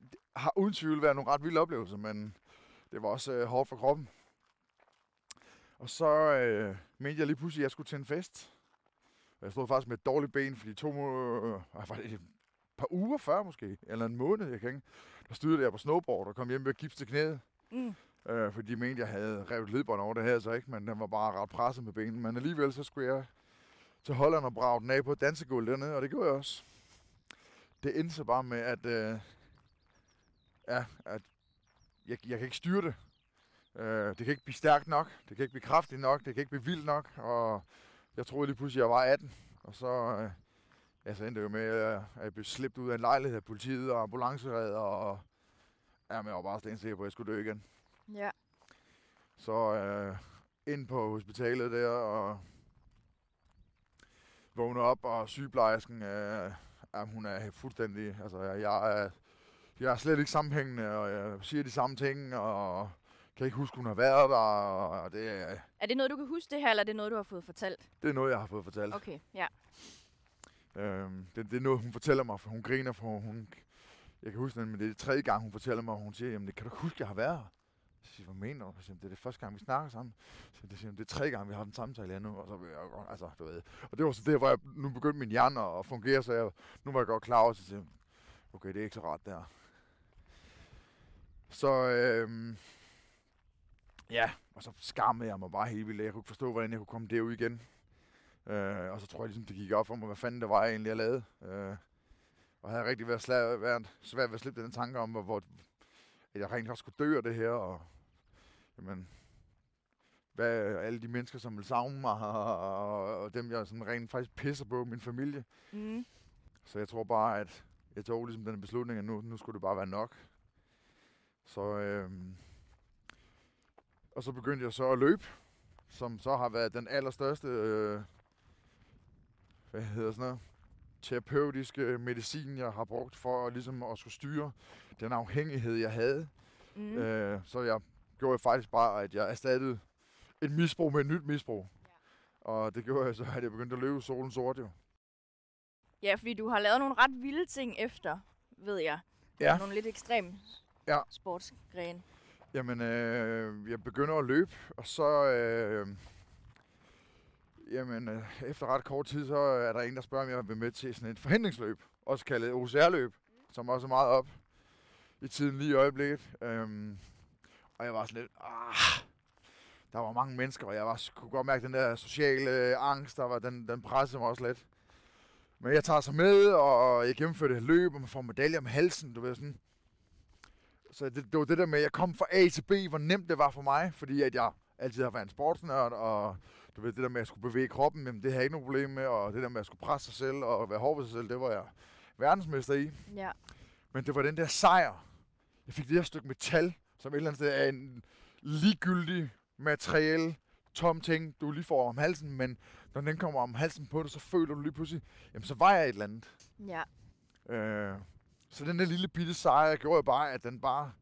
S2: det har uden tvivl været nogle ret vilde oplevelser, men det var også øh, hårdt for kroppen. Og så øh, mente jeg lige pludselig, at jeg skulle til en fest. Jeg stod faktisk med et dårligt ben, fordi to må, øh, par uger før måske, eller en måned, jeg kan ikke. Der styrede jeg på snowboard og kom hjem med gips til knæet.
S3: Mm.
S2: Øh, fordi de mente, jeg havde revet ledbånd over det her, så ikke, men den var bare ret presset med benene. Men alligevel så skulle jeg til Holland og brage den af på et dansegulv dernede, og det gjorde jeg også. Det endte så bare med, at, øh, ja, at jeg, jeg kan ikke styre det. Øh, det kan ikke blive stærkt nok, det kan ikke blive kraftigt nok, det kan ikke blive vildt nok, og jeg troede lige pludselig, at jeg var 18, og så, øh, ja, så endte det jo med, at jeg blev slæbt ud af en lejlighed af politiet og ambulanceredder, og ja, men jeg var bare stensikker på, at jeg skulle dø igen.
S3: Ja.
S2: Så øh, ind på hospitalet der og vågner op, og sygeplejersken, øh, ja, hun er fuldstændig, altså jeg er, jeg er slet ikke sammenhængende, og jeg siger de samme ting, og kan ikke huske, hun har været der, og det, er-
S3: Er det noget, du kan huske det her, eller er det noget, du har fået fortalt?
S2: det er noget, jeg har fået fortalt.
S3: Okay, ja.
S2: Øhm, det, det er noget, hun fortæller mig, for hun griner, for hun... Jeg kan huske det, men det er tredje gang, hun fortæller mig, og hun siger, jamen det kan du huske, jeg har været her. Så siger hvad mener du? Så siger, det er det første gang, vi snakker sammen. Så det siger, det er tredje gang, vi har den samtale her nu. Og så vil jeg godt, altså, du ved. Og det var så det, hvor jeg, nu begyndte min hjerne at fungere, så jeg, nu var jeg godt klar over, så siger okay, det er ikke så ret der. Så, øhm, ja, og så skammede jeg mig bare helt vildt. Jeg kunne ikke forstå, hvordan jeg kunne komme derud igen. Øh, og så tror jeg ligesom, det gik op for mig, hvad fanden det var, jeg egentlig jeg lavede. Øh, og havde rigtig været, sla- været svært ved at slippe den tanke om, hvor, hvor, at jeg rent faktisk skulle dø af det her, og jamen, hvad alle de mennesker, som vil savne mig, og, og dem, jeg sådan rent faktisk pisser på, min familie.
S3: Mm.
S2: Så jeg tror bare, at jeg tog ligesom den beslutning, at nu, nu skulle det bare være nok. Så, øhm, og så begyndte jeg så at løbe, som så har været den allerstørste, øh, hvad hedder sådan noget, terapeutiske medicin, jeg har brugt for ligesom at skulle styre den afhængighed, jeg havde.
S3: Mm.
S2: Øh, så jeg gjorde faktisk bare, at jeg erstattede et misbrug med et nyt misbrug. Ja. Og det gjorde jeg så, at jeg begyndte at løbe solen sort jo.
S3: Ja, fordi du har lavet nogle ret vilde ting efter, ved jeg.
S2: Ja.
S3: Nogle lidt ekstreme
S2: Ja.
S3: sportsgrene.
S2: Jamen, øh, jeg begynder at løbe, og så... Øh, jamen, øh, efter ret kort tid, så er der en, der spørger, om jeg vil med til sådan et forhindringsløb. Også kaldet OCR-løb, som også er meget op i tiden lige i øjeblikket. Øhm, og jeg var sådan lidt... Ah, der var mange mennesker, og jeg var, kunne godt mærke den der sociale øh, angst, der var, den, den pressede mig også lidt. Men jeg tager så med, og jeg gennemførte et løb, og man får medaljer om halsen, du ved sådan. Så det, det var det der med, at jeg kom fra A til B, hvor nemt det var for mig, fordi at jeg altid har været en sportsnørd, og du ved, det der med, at jeg skulle bevæge kroppen, jamen, det havde jeg ikke nogen problem med, og det der med, at jeg skulle presse sig selv og være hård ved sig selv, det var jeg verdensmester i.
S3: Ja.
S2: Men det var den der sejr. Jeg fik det der stykke metal, som et eller andet sted er en ligegyldig materiel, tom ting, du lige får om halsen, men når den kommer om halsen på dig, så føler du lige pludselig, jamen så var jeg et eller andet.
S3: Ja.
S2: Øh, så den der lille bitte sejr gjorde bare, at den bare...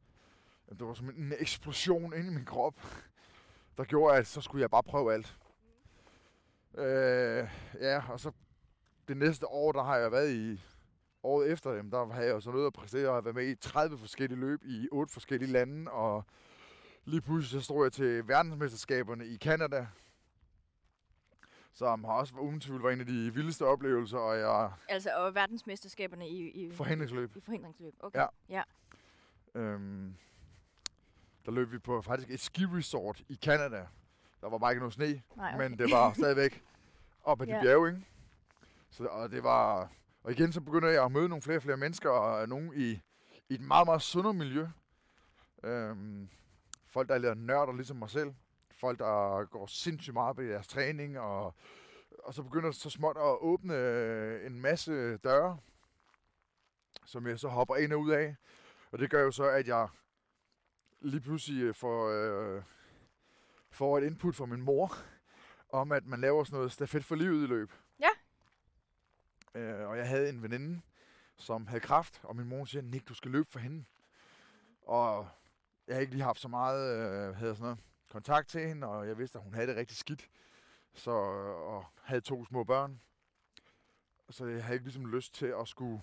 S2: At det var som en eksplosion inde i min krop, der gjorde, at så skulle jeg bare prøve alt. Øh, ja, og så det næste år, der har jeg været i... Året efter, jamen, der har jeg jo så nødt at præstere og været med i 30 forskellige løb i 8 forskellige lande, og lige pludselig så stod jeg til verdensmesterskaberne i Kanada, som har også uden tvivl var en af de vildeste oplevelser, og jeg
S3: Altså, og verdensmesterskaberne i, i,
S2: forhindringsløb.
S3: i forhindringsløb. Okay.
S2: Ja.
S3: ja.
S2: Øhm, der løb vi på faktisk et ski-resort i Canada. Der var bare ikke noget sne,
S3: Nej, okay.
S2: men det var stadigvæk op ad de
S3: Ja.
S2: bjerge, ikke? Så, og det var... Og igen, så begynder jeg at møde nogle flere og flere mennesker, og nogle i, i et meget, meget sundere miljø. Øhm, folk, der er nørder, ligesom mig selv. Folk, der går sindssygt meget på deres træning, og, og så begynder det så småt at åbne øh, en masse døre, som jeg så hopper ind og ud af. Og det gør jo så, at jeg lige pludselig øh, får, øh, får et input fra min mor, om at man laver sådan noget stafet for livet i løb.
S3: Ja.
S2: Øh, og jeg havde en veninde, som havde kraft, og min mor siger, Nick, du skal løbe for hende. Og jeg har ikke lige haft så meget øh, havde sådan noget, kontakt til hende, og jeg vidste, at hun havde det rigtig skidt. Så, og havde to små børn. Så jeg havde ikke ligesom lyst til at skulle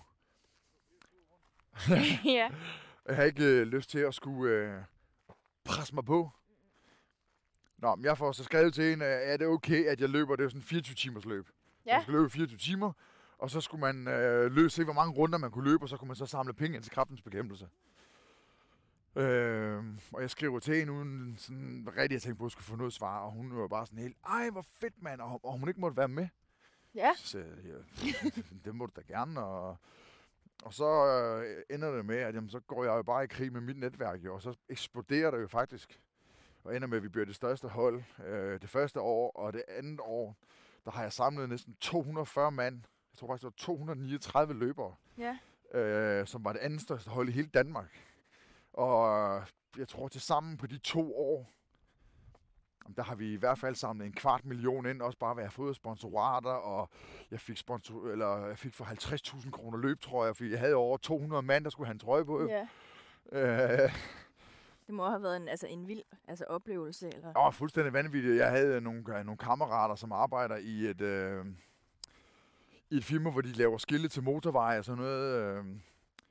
S3: ja.
S2: jeg har ikke øh, lyst til at skulle øh, presse mig på. Nå, men jeg får så skrevet til hende, øh, er det okay, at jeg løber, det er sådan en 24 timers løb.
S3: Ja.
S2: Man skal løbe i 24 timer, og så skulle man øh, løbe, se, hvor mange runder man kunne løbe, og så kunne man så samle penge ind til kraftens bekæmpelse. Øh, og jeg skriver til hende, uden sådan rigtig at tænke på, at jeg skulle få noget svar, og hun var bare sådan helt, ej, hvor fedt, mand, og, og hun ikke måtte være med.
S3: Ja.
S2: Så ja, det må du da gerne. Og, og så øh, ender det med, at jamen, så går jeg jo bare i krig med mit netværk, jo, og så eksploderer det jo faktisk. Og ender med, at vi bliver det største hold øh, det første år, og det andet år, der har jeg samlet næsten 240 mand. Jeg tror faktisk, det var 239 løbere,
S3: Ja.
S2: øh, som var det andet største hold i hele Danmark. Og jeg tror til sammen på de to år, der har vi i hvert fald samlet en kvart million ind, også bare ved at have fået sponsorater, og jeg fik, sponsor, eller jeg fik for 50.000 kroner løb, tror jeg, fordi jeg havde over 200 mand, der skulle have en trøje på.
S3: ja.
S2: Øh,
S3: Det må have været en, altså en vild altså oplevelse. Eller?
S2: det var fuldstændig vanvittigt. Jeg havde nogle, øh, nogle kammerater, som arbejder i et, øh, i et firma, hvor de laver skilte til motorveje og sådan noget, øh,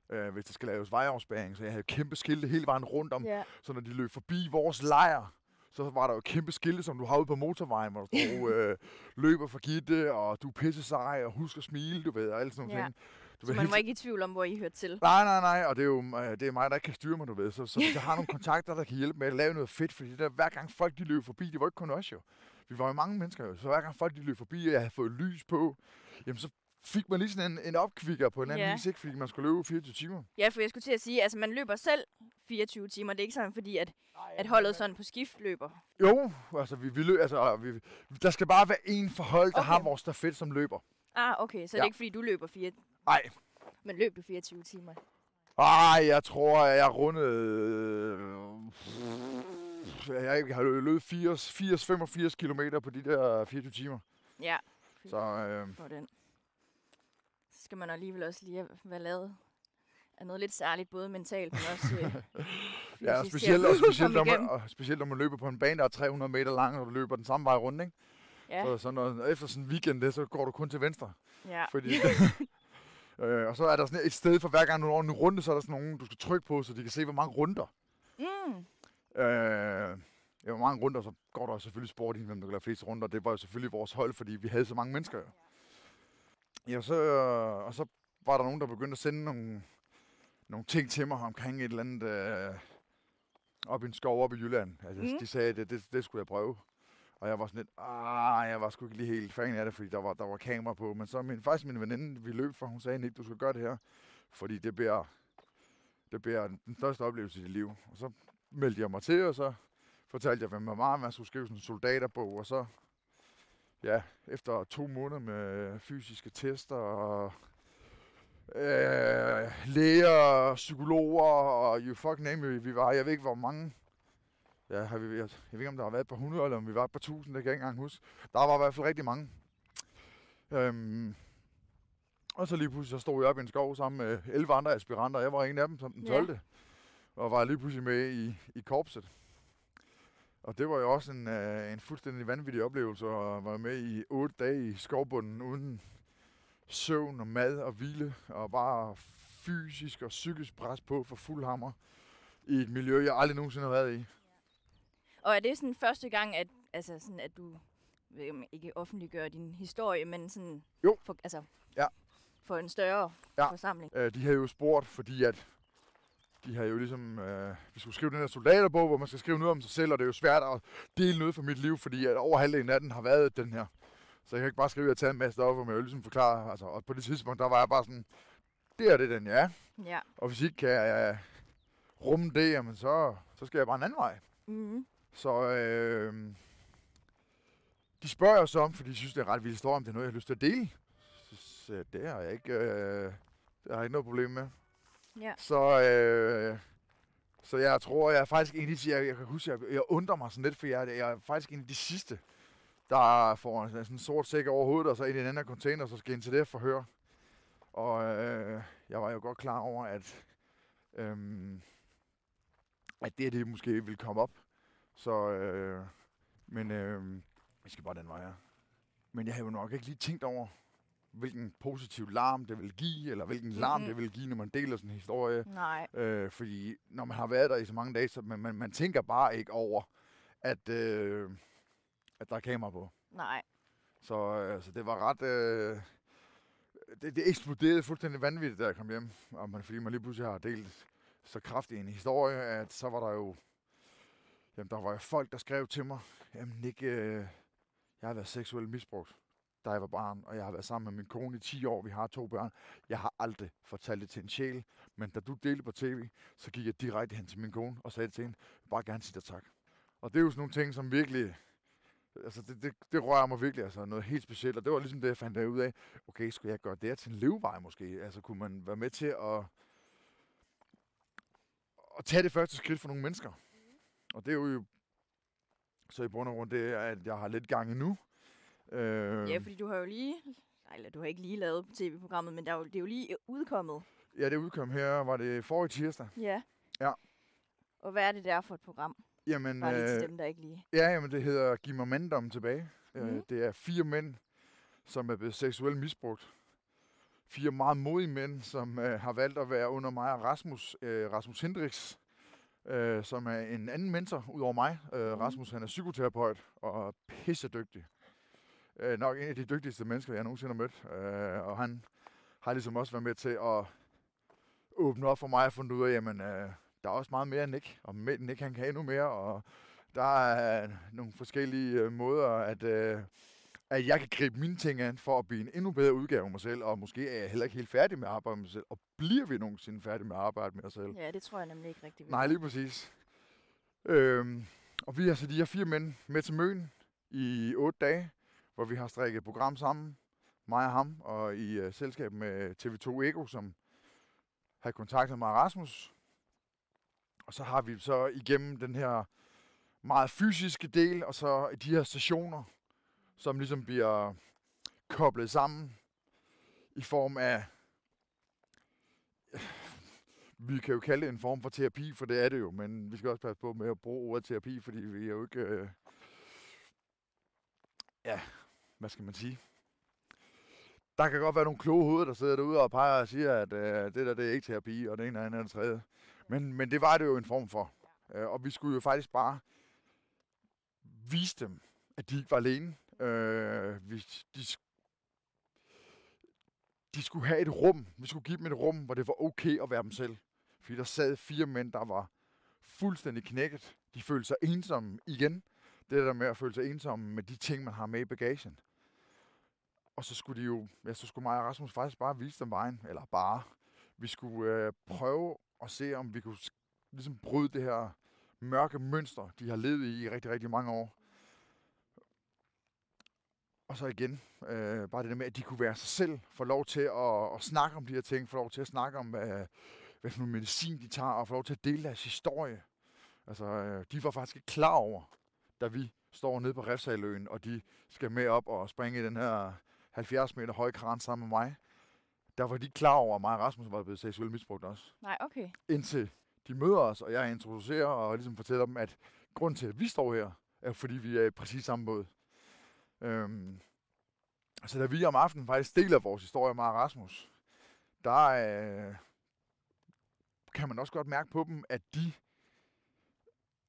S2: øh, hvis der skal laves vejafspæring. Så jeg havde kæmpe skilte hele vejen rundt om,
S3: Ja.
S2: Så når de løb forbi vores lejr, så var der jo kæmpe skilte, som du har ude på motorvejen, hvor der stod, øh, løber for Gitte, og du er pisse sej, og husk at smile, du ved, og alle sådan ting. Du
S3: Så man
S2: hele
S3: var ikke i tvivl om, hvor I hørte til.
S2: Nej, nej, nej, og det er jo øh, det er mig, der ikke kan styre mig, du ved. Så, så hvis jeg har nogle kontakter, der kan hjælpe med at lave noget fedt, fordi der, hver gang folk de løb forbi, det var ikke kun os jo. Vi var jo mange mennesker jo, så hver gang folk de løb forbi, og jeg havde fået lys på, jamen så fik man lige sådan en, en opkvikker på en anden
S3: Ja.
S2: vis, ikke? Fordi man skulle løbe 24 timer.
S3: Ja, for jeg skulle til at sige, altså man løber selv 24 timer. Det er ikke sådan, fordi at, at holdet sådan på skift løber.
S2: Jo, altså, vi, vi, lø, altså vi, der skal bare være en forhold, der
S3: Okay.
S2: har vores stafet, som løber.
S3: Ah, okay. Så det
S2: Ja.
S3: er ikke, fordi du løber fire...
S2: Nej.
S3: Men løb du 24 timer?
S2: Ej, jeg tror, jeg rundede... øh, Jeg har løbet 80, 80 85 km på de der 24 timer.
S3: Ja.
S2: Så øh,
S3: For den. Så skal man alligevel også lige være lavet af noget lidt særligt, både mentalt, men også øh,
S2: ja, og specielt, og specielt, når man, og specielt når man løber på en bane, der er 300 meter lang, og du løber den samme vej rundt, ikke?
S3: Ja,
S2: Så, så når, efter sådan en weekend, det, så går du kun til venstre.
S3: ja.
S2: Fordi, øh, og så er der sådan et sted for hver gang du når en runde, så er der sådan nogen, du skal trykke på, så de kan se, hvor mange runder.
S3: Mm.
S2: Øh, ja, hvor mange runder, så går der selvfølgelig sport i, hvem der kan lave flest runder. Det var jo selvfølgelig vores hold, fordi vi havde så mange mennesker. jo. Ja, så, øh, og så var der nogen, der begyndte at sende nogle, nogle ting til mig omkring et eller andet øh, op i en skov op i Jylland. Altså,
S3: Mm.
S2: De sagde, at det, det, det skulle jeg prøve. Og jeg var sådan lidt, ah, jeg var sgu ikke lige helt fan af det, fordi der var, der var kamera på. Men så min, faktisk min veninde, vi løb for, hun sagde, Nick, du skal gøre det her. Fordi det bliver, det bliver den største oplevelse i dit liv. Og så meldte jeg mig til, og så fortalte jeg, hvem jeg var, man skulle skrive sådan en soldaterbog, og så, ja, efter to måneder med fysiske tester og øh, læger, psykologer og you fuck name it, vi var, jeg ved ikke hvor mange, ja, har vi, jeg, jeg ved ikke om der har været et par hundrede, eller om vi var et par tusind, det kan jeg ikke engang huske. Der var i hvert fald rigtig mange. Øhm, og så lige pludselig så stod jeg op i en skov sammen med 11 andre aspiranter, og jeg var en af dem som den
S3: Ja.
S2: 12. Og var lige pludselig med i, i korpset. Og det var jo også en, øh, en fuldstændig vanvittig oplevelse at være med i otte dage i skovbunden uden søvn og mad og hvile, og bare fysisk og psykisk pres på for fuld hammer i et miljø, jeg aldrig nogensinde har været i.
S3: Og er det sådan første gang, at, altså sådan, at du ikke, offentliggør din historie, men sådan
S2: Jo.
S3: For, altså,
S2: Ja.
S3: for en større
S2: Ja.
S3: forsamling?
S2: Øh, de havde jo spurgt, fordi at de havde jo ligesom, øh, vi skulle skrive den her soldaterbog, hvor man skal skrive noget om sig selv, og det er jo svært at dele noget fra mit liv, fordi at over halvdelen af den har været den her. Så jeg kan ikke bare skrive, at jeg har taget en masse op, men jeg vil ligesom forklare, altså, og på det tidspunkt, der var jeg bare sådan, det er det, den jeg er.
S3: Ja.
S2: Og hvis ikke kan jeg rumme det, jamen så, så skal jeg bare en anden vej.
S3: Mm-hmm.
S2: Så øh, de spørger os om, fordi de synes, det er ret vild historie, om det er noget, jeg har lyst til at dele. Så det har jeg ikke, øh, det har jeg ikke noget problem med.
S3: Ja.
S2: Så, øh, så jeg tror, jeg er faktisk en af de, jeg, jeg kan huske, jeg, jeg undrer mig sådan lidt, for jeg, jeg er faktisk en af de sidste, der får en, sådan en sort sæk over hovedet, og så ind i en anden container, så skal ind til det forhør. Og øh, jeg var jo godt klar over, at, øh, at det, det måske ville komme op. Så, øh, men øh, vi skal bare den vej her. Men jeg har jo nok ikke lige tænkt over, hvilken positiv larm det vil give, eller hvilken larm
S3: Mhm.
S2: det vil give, når man deler sådan en historie.
S3: Nej.
S2: Øh, fordi når man har været der i så mange dage, så man, man, man tænker bare ikke over, at, øh, at der er kamera på.
S3: Nej.
S2: Så, øh, så det var ret... Øh, det, det eksploderede fuldstændig vanvittigt, da jeg kom hjem. Og man, fordi man lige pludselig har delt så kraftig en historie, at så var der jo... Jamen, der var jo folk, der skrev til mig, jamen Nick, øh, jeg har været seksuelt misbrugt, da jeg var barn, og jeg har været sammen med min kone i 10 år, vi har to børn. Jeg har aldrig fortalt det til en sjæl, men da du delte på tv, så gik jeg direkte hen til min kone og sagde til hende, jeg vil bare gerne sige dig tak. Og det er jo sådan nogle ting, som virkelig, altså det, det, det rører mig virkelig, altså noget helt specielt, og det var ligesom det, jeg fandt ud af, okay, skulle jeg gøre det her til en levevej måske? Altså kunne man være med til at, at tage det første skridt for nogle mennesker? Og det er jo så i bund og grund det, er, at jeg har lidt gang endnu. Øh,
S3: Ja, fordi du har jo lige... Nej, eller du har ikke lige lavet tv-programmet, men der er jo, det er jo lige udkommet.
S2: ja, det udkom her, var det forrige tirsdag.
S3: Ja.
S2: Ja.
S3: Og hvad er det der for et program?
S2: Jamen,
S3: Bare lige til
S2: øh,
S3: dem, der ikke lige...
S2: Ja, jamen det hedder Giv mig mandom tilbage. Mm. Det er fire mænd, som er blevet seksuelt misbrugt. Fire meget modige mænd, som øh, har valgt at være under mig og Rasmus, øh, Rasmus Hendricks, øh, som er en anden mentor ud over mig. Øh,
S3: Mhm.
S2: Rasmus han er psykoterapeut og er pissedygtig. Øh, nok en af de dygtigste mennesker, jeg nogensinde har mødt. Øh, og han har ligesom også været med til at åbne op for mig og fundet ud af, jamen, øh, der er også meget mere end Nick, og Nick han kan endnu mere, og der er nogle forskellige øh, måder at, øh, at jeg kan gribe mine ting an for at blive en endnu bedre udgave af mig selv, og måske er jeg heller ikke helt færdig med at arbejde med mig selv, og bliver vi nogensinde færdige med at arbejde med os selv?
S3: Ja, det tror jeg nemlig ikke rigtig.
S2: Nej, lige præcis. Øhm, og vi har så de her fire mænd med til Møn i otte dage, hvor vi har strikket et program sammen, mig og ham, og i uh, selskab med TV2 Ego, som har kontaktet mig og Rasmus. Og så har vi så igennem den her meget fysiske del, og så de her stationer, som ligesom bliver koblet sammen i form af vi kan jo kalde det en form for terapi, for det er det jo, men vi skal også passe på med at bruge ordet terapi, fordi vi er jo ikke, øh, ja, hvad skal man sige? Der kan godt være nogle kloge hoveder, der sidder derude og peger og siger, at øh, det der, det er ikke terapi, og det ene og andet og tredje. Men, men det var det jo en form for. Øh, og vi skulle jo faktisk bare vise dem, at de ikke var alene. Øh, vi, de, de skulle have et rum. Vi skulle give dem et rum, hvor det var okay at være dem selv. Fordi der sad fire mænd, der var fuldstændig knækket. De følte sig ensomme igen. Det der med at føle sig ensomme med de ting, man har med i bagagen. Og så skulle de jo, ja, så skulle mig og Rasmus faktisk bare vise dem vejen. Eller bare. Vi skulle øh, prøve at se, om vi kunne ligesom bryde det her mørke mønster, de har levet i i rigtig, rigtig mange år. Og så igen, øh, bare det der med, at de kunne være sig selv, få lov til at, at snakke om de her ting, få lov til at snakke om, hvad, hvad for noget medicin de tager, og få lov til at dele deres historie. Altså, øh, de var faktisk ikke klar over, da vi står nede på Refsaløen, og de skal med op og springe i den her 70 meter høje kran sammen med mig. Der var de klar over, at mig og Rasmus var blevet seksuelt misbrugt også.
S3: Nej, okay.
S2: Indtil de møder os, og jeg introducerer og ligesom fortæller dem, at grunden til, at vi står her, er fordi vi er i præcis samme båd. Øhm, så da vi om aftenen faktisk deler vores historie med Rasmus, der øh, kan man også godt mærke på dem, at de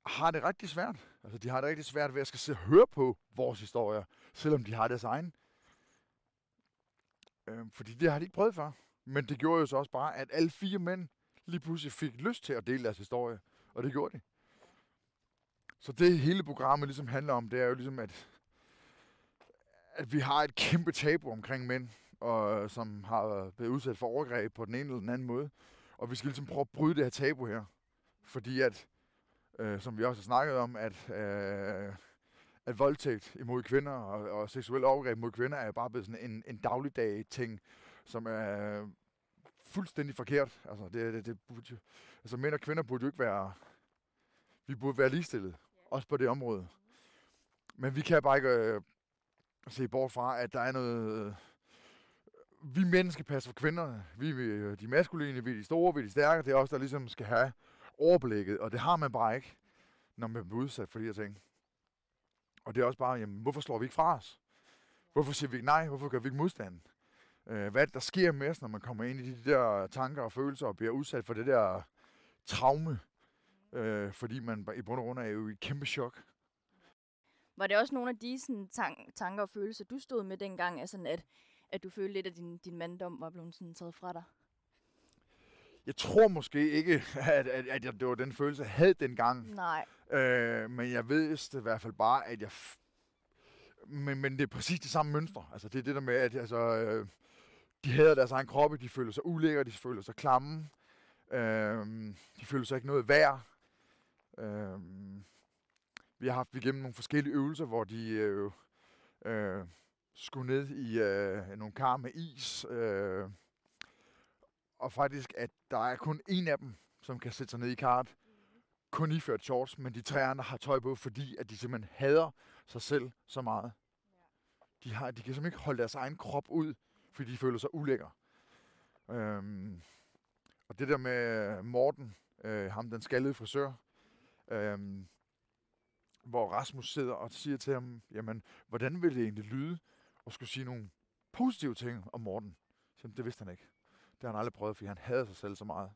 S2: har det rigtig svært. Altså, de har det rigtig svært ved at skal se og høre på vores historier, selvom de har deres egen. Øhm, fordi det har de ikke prøvet før. Men det gjorde jo så også bare, at alle fire mænd lige pludselig fik lyst til at dele deres historie. Og det gjorde de. Så det hele programmet ligesom handler om, det er jo ligesom, at, at vi har et kæmpe tabu omkring mænd, og, som har blevet udsat for overgreb på den ene eller den anden måde. Og vi skal ligesom prøve at bryde det her tabu her. Fordi at, øh, som vi også har snakket om, at, øh, at voldtægt imod kvinder og, og seksuel overgreb mod kvinder er bare blevet sådan en, en dagligdag ting, som er fuldstændig forkert. Altså, det, det, det burde altså mænd og kvinder burde jo ikke være... Vi burde være ligestillet, også på det område. Men vi kan bare ikke øh, se bort fra, at der er noget... Øh, vi mænd skal passe for kvinderne. Vi er øh, de maskuline, vi er de store, vi er de stærke. Det er os, der ligesom skal have overblikket, og det har man bare ikke, når man bliver udsat for de her ting. Og det er også bare, jamen, hvorfor slår vi ikke fra os? Hvorfor siger vi ikke nej? Hvorfor gør vi ikke modstand? Øh, hvad der sker med os, når man kommer ind i de der tanker og følelser og bliver udsat for det der traume? Øh, fordi man i bund og grund er jo i et kæmpe chok.
S3: Var det også nogle af de sådan, tan- tanker og følelser, du stod med dengang, altså, at, at du følte lidt, at din, din manddom var blevet sådan taget fra dig?
S2: Jeg tror måske ikke, at, at, at jeg, det var den følelse, jeg havde dengang.
S3: Nej.
S2: Øh, men jeg vidste i hvert fald bare, at jeg... Men, men det er præcis det samme mønster. Altså, det er det der med, at altså, øh, de hader deres egen kroppe, de føler sig ulækre, de føler sig klamme, øh, de føler sig ikke noget værd. Øh, vi har haft igennem nogle forskellige øvelser, hvor de øh, øh, skulle ned i øh, nogle kar med is. Øh, og faktisk, at der er kun en af dem, som kan sætte sig ned i kart. Kun iført shorts, men de tre andre har tøj på, fordi at de simpelthen hader sig selv så meget. De, har, de kan simpelthen ikke holde deres egen krop ud, fordi de føler sig ulækre. Øhm, og det der med Morten, øh, ham den skaldede frisør, øhm, hvor Rasmus sidder og siger til ham, jamen, hvordan vil det egentlig lyde at skulle sige nogle positive ting om Morten? Så, det vidste han ikke. Det har han aldrig prøvet, fordi han hader sig selv så meget.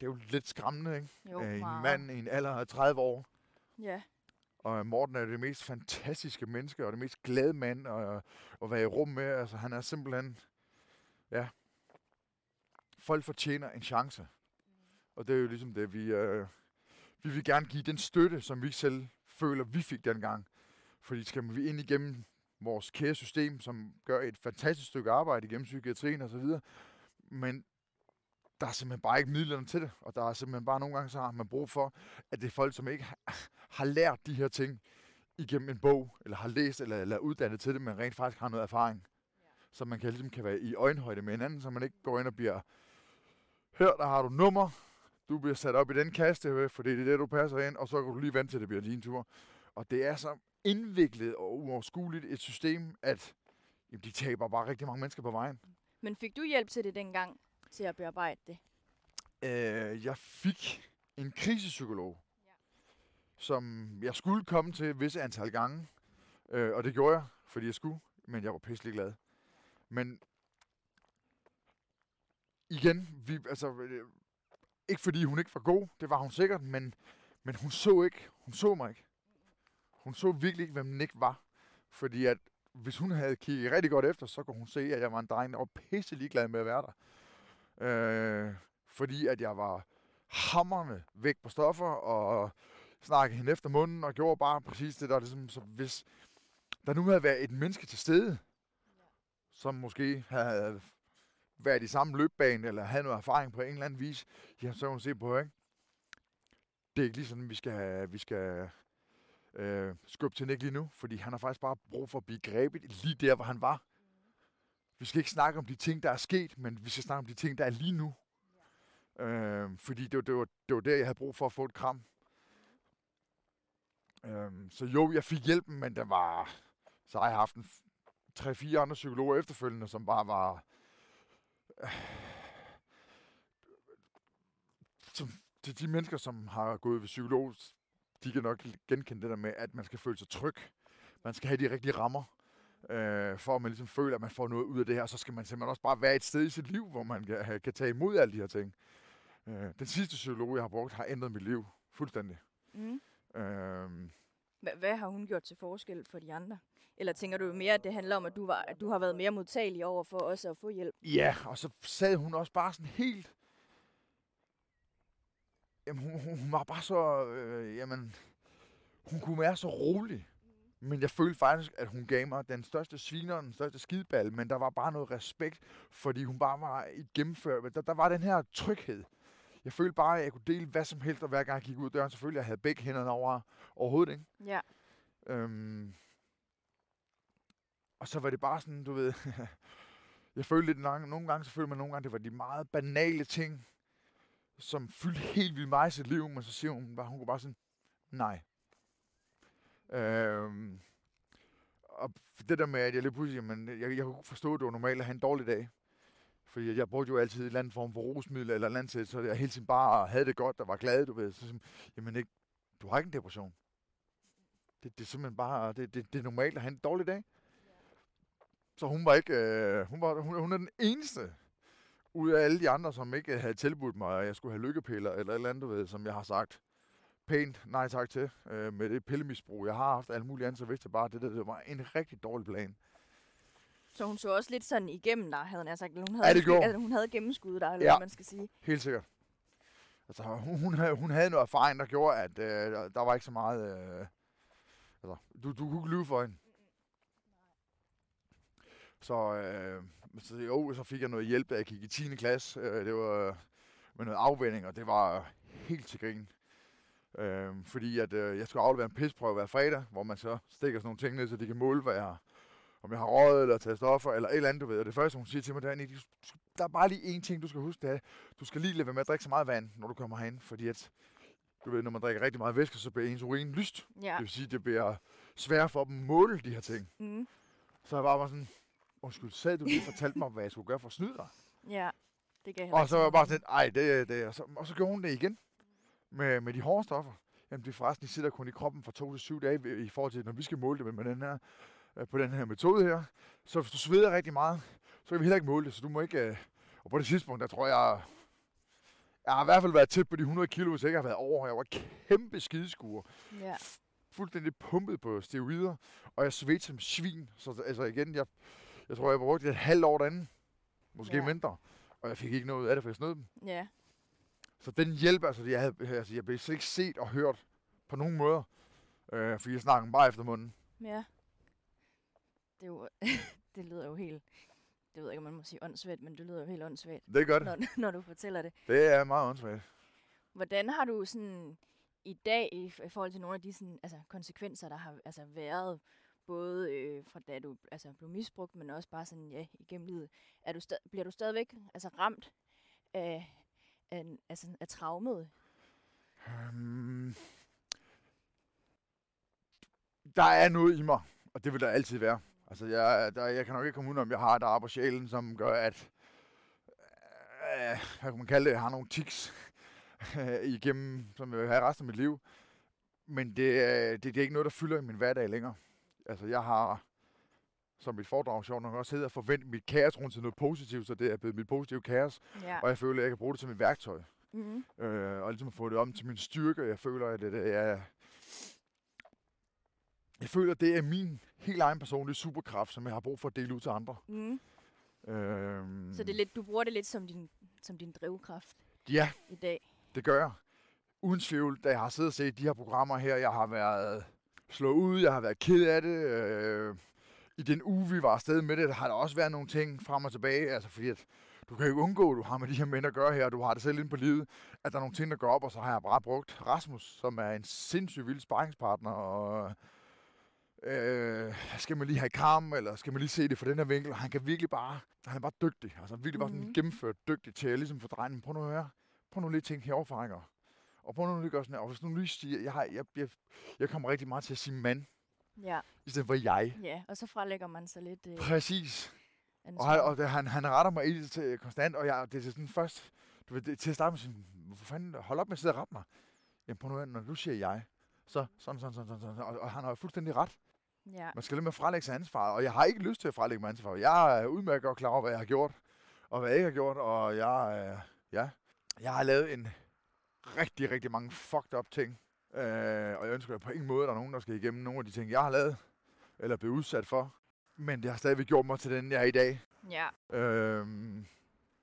S2: Det er jo lidt skræmmende, ikke?
S3: Jo,
S2: Øh, en
S3: meget.
S2: mand i en alder af 30 år,
S3: Ja.
S2: og Morten er det mest fantastiske menneske, og det mest glade mand at, at være i rum med. Altså, han er simpelthen, ja, folk fortjener en chance. Og det er jo ligesom det, vi, øh, vi vil gerne give den støtte, som vi selv føler, vi fik dengang. Fordi skal vi ind igennem vores kære system, som gør et fantastisk stykke arbejde igennem psykiatrien osv., men der er simpelthen bare ikke midlerne til det, og der er simpelthen bare nogle gange, så har man brug for, at det er folk, som ikke har lært de her ting igennem en bog, eller har læst, eller, eller uddannet til det, men rent faktisk har noget erfaring, ja. så man kan, ligesom kan være i øjenhøjde med hinanden, så man ikke går ind og bliver, her der har du nummer, du bliver sat op i den kaste, for det er det, du passer ind, og så kan du lige vente til, det bliver din tur. Og det er så indviklet og uoverskueligt et system, at jamen, de taber bare rigtig mange mennesker på vejen.
S3: Men fik du hjælp til det dengang, til at bearbejde det?
S2: Øh, jeg fik en krisepsykolog, ja. som jeg skulle komme til visse antal gange. Øh, og det gjorde jeg, fordi jeg skulle, men jeg var pisselig glad. Men igen, vi, altså, øh, ikke fordi hun ikke var god, det var hun sikkert, men, men hun så ikke, hun så mig ikke. Hun så virkelig ikke, hvem Nick var. Fordi at hvis hun havde kigget rigtig godt efter, så kunne hun se, at jeg var en dreng, der var pisse ligeglad med at være der. Øh, fordi at jeg var hammerne væk på stoffer, og snakkede hende efter munden, og gjorde bare præcis det der. Ligesom, så hvis der nu havde været et menneske til stede, som måske havde været i samme løbbane, eller havde noget erfaring på en eller anden vis, ja, så kan hun se på, ikke? Det er ikke lige sådan, vi skal, vi skal øh, skubbe til Nick lige nu, fordi han har faktisk bare brug for at blive grebet lige der, hvor han var. Vi skal ikke snakke om de ting, der er sket, men vi skal snakke om de ting, der er lige nu. Øh, fordi det var, det, var, det var der, jeg havde brug for at få et kram. Øh, så jo, jeg fik hjælpen, men der var... Så har jeg haft en tre-fire andre psykologer efterfølgende, som bare var... Øh, som, til de mennesker, som har gået ved psykolog, de kan nok genkende det der med, at man skal føle sig tryg. Man skal have de rigtige rammer, øh, for at man ligesom føler, at man får noget ud af det her. Så skal man simpelthen også bare være et sted i sit liv, hvor man kan, kan tage imod alle de her ting. Øh, den sidste psykolog, jeg har brugt, har ændret mit liv fuldstændig. Mm.
S3: Øh, hvad, hvad har hun gjort til forskel for de andre? Eller tænker du mere, at det handler om, at du, var, at du har været mere modtagelig over for også at få hjælp?
S2: Ja, og så sad hun også bare sådan helt Jamen, hun, hun, var bare så... Øh, jamen, hun kunne være så rolig. Men jeg følte faktisk, at hun gav mig den største sviner, den største skideball, men der var bare noget respekt, fordi hun bare var i gennemført. Der, der var den her tryghed. Jeg følte bare, at jeg kunne dele hvad som helst, og hver gang jeg gik ud af døren, selvfølgelig, jeg havde begge hænderne over overhovedet, ikke?
S3: Ja.
S2: Øhm, og så var det bare sådan, du ved, jeg følte lidt, nogle gange, så følte man nogle gange, det var de meget banale ting, som fyldte helt vildt meget i sit liv, men så siger hun bare, hun kunne bare sådan, nej. Øhm, og det der med, at jeg lige pludselig, men jeg, jeg kunne forstå, at det var normalt at have en dårlig dag. Fordi jeg brugte jo altid en eller anden form for rusmiddel eller andet til, så jeg hele tiden bare havde det godt og var glad, du ved. Så sådan, jamen ikke, du har ikke en depression. Det, det er simpelthen bare, det, det, det er normalt at have en dårlig dag. Så hun var ikke, øh, hun, var, hun, hun er den eneste, ud af alle de andre, som ikke havde tilbudt mig, at jeg skulle have lykkepiller eller et eller andet, ved, som jeg har sagt pænt nej tak til, øh, med det pillemisbrug, jeg har haft, alt muligt andet, så vidste jeg bare, at det, der, det var en rigtig dårlig plan.
S3: Så hun så også lidt sådan igennem dig, havde jeg sagt. Hun havde,
S2: ja, det gjorde.
S3: Altså, hun havde gennemskuddet dig, eller
S2: ja,
S3: hvad man skal sige.
S2: helt sikkert. Altså, hun, hun, havde, hun havde noget erfaring, der gjorde, at øh, der, var ikke så meget... Øh, altså, du, du kunne ikke lyve for hende. Så, øh, så jo, så fik jeg noget hjælp, da jeg gik i 10. klasse. Øh, det var med noget afvænding, og det var helt til grin. Øh, fordi at, øh, jeg skulle aflevere en pisprøve hver fredag, hvor man så stikker sådan nogle ting ned, så de kan måle, hvad jeg om jeg har røget eller taget stoffer, eller et eller andet, du ved. Og det første, hun siger til mig, det er, der er bare lige én ting, du skal huske, det er, du skal lige lade være med at drikke så meget vand, når du kommer herind, fordi at, du ved, når man drikker rigtig meget væske, så bliver ens urin lyst.
S3: Ja.
S2: Det vil sige, det bliver svært for dem at måle de her ting. Mm. Så jeg bare var sådan, undskyld, sagde du lige fortalte mig, hvad jeg skulle gøre for at snyde dig?
S3: Ja, det gav
S2: Og så var jeg bare sådan, ej, det, det, og så, og så gjorde hun det igen med, med de hårde stoffer. Jamen, det er forresten, de sidder kun i kroppen fra to til syv dage i forhold til, når vi skal måle det med, med den her, på den her metode her. Så hvis du sveder rigtig meget, så kan vi heller ikke måle det, så du må ikke... Øh, og på det tidspunkt, der tror jeg, jeg har i hvert fald været tæt på de 100 kilo, hvis jeg ikke har været over. Jeg var kæmpe skideskuer.
S3: Ja.
S2: Fuldstændig pumpet på steroider, og jeg svedte som svin. Så altså igen, jeg, jeg tror, jeg brugte et halvt år derinde. Måske ja. mindre. Og jeg fik ikke noget af det, for jeg snød dem.
S3: Ja.
S2: Så den hjælp, altså jeg, havde, altså, jeg blev slet ikke set og hørt på nogen måder. Øh, fordi jeg snakkede bare efter munden.
S3: Ja. Det, er jo, det lyder jo helt... Det ved jeg ikke, om man må sige åndssvagt, men det lyder jo helt åndssvagt,
S2: Det er godt.
S3: når, når du fortæller det.
S2: Det er meget åndssvagt.
S3: Hvordan har du sådan i dag, i forhold til nogle af de sådan, altså, konsekvenser, der har altså, været, både øh, fra da du altså, blev misbrugt, men også bare sådan, ja, igennem livet, er du sta- bliver du stadigvæk altså, ramt af, af, altså, af traumet?
S2: Um, der er noget i mig, og det vil der altid være. Altså, jeg, der, jeg kan nok ikke komme udenom, jeg har et ar på sjælen, som gør, at øh, hvad kan man kalde det, jeg har nogle tics igennem, som jeg vil have resten af mit liv. Men det, er- det, det er ikke noget, der fylder i min hverdag længere. Altså, jeg har, som mit foredrag sjovt nok også hedder, forventet mit kaos rundt til noget positivt, så det er blevet mit positive kaos,
S3: Ja.
S2: og jeg føler, at jeg kan bruge det som et værktøj
S3: Mm-hmm.
S2: øh, og ligesom at få det om til min styrke. Jeg føler, at det, det er... Jeg føler, at det er min helt egen personlige superkraft, som jeg har brug for at dele ud til andre.
S3: Mm.
S2: Øhm,
S3: Så det er lidt, du bruger det lidt som din, som din drivkraft
S2: Ja,
S3: i dag?
S2: det gør jeg. Uden tvivl, da jeg har siddet og set de her programmer her, jeg har været slået ud, jeg har været ked af det. Øh, I den uge, vi var afsted med det, der har der også været nogle ting frem og tilbage. Altså fordi, at du kan jo ikke undgå, at du har med de her mænd at gøre her, og du har det selv inde på livet, at der er nogle ting, der går op, og så har jeg bare brugt Rasmus, som er en sindssygt vild sparringspartner, og øh, skal man lige have karm, eller skal man lige se det fra den her vinkel? Han kan virkelig bare, han er bare dygtig, altså virkelig bare sådan
S3: Mhm.
S2: gennemført dygtig til at ligesom få drejet, men prøv nu at høre, prøv nu lige at tænke heroverfaringer. Og prøv nu lige at gøre sådan her, og hvis nu lige siger, jeg, har, jeg, jeg, jeg kommer rigtig meget til at sige mand,
S3: Ja,
S2: i stedet for jeg.
S3: ja. og så frelægger man sig lidt øh,
S2: Præcis. Og, han, og han, han retter mig i til, konstant, og jeg, det er sådan først, du ved, det, til at starte med sådan, hvorfor fanden, hold op med at sidde og rette mig. Jamen prøv nu at høre, når du siger jeg, så sådan, sådan, sådan, sådan, sådan, og, og han har jo fuldstændig ret.
S3: Ja.
S2: Man skal lidt med frelægge sig ansvar, og jeg har ikke lyst til at frelægge mig ansvar. Jeg er udmærket godt klar over, hvad jeg har gjort, og hvad jeg ikke har gjort, og jeg, øh, ja, jeg har lavet en rigtig, rigtig mange fucked up ting. Øh, og jeg ønsker på ingen måde, at der er nogen, der skal igennem nogle af de ting, jeg har lavet, eller blevet udsat for. Men det har stadigvæk gjort mig til den, jeg er i dag.
S3: ja.
S2: Øhm,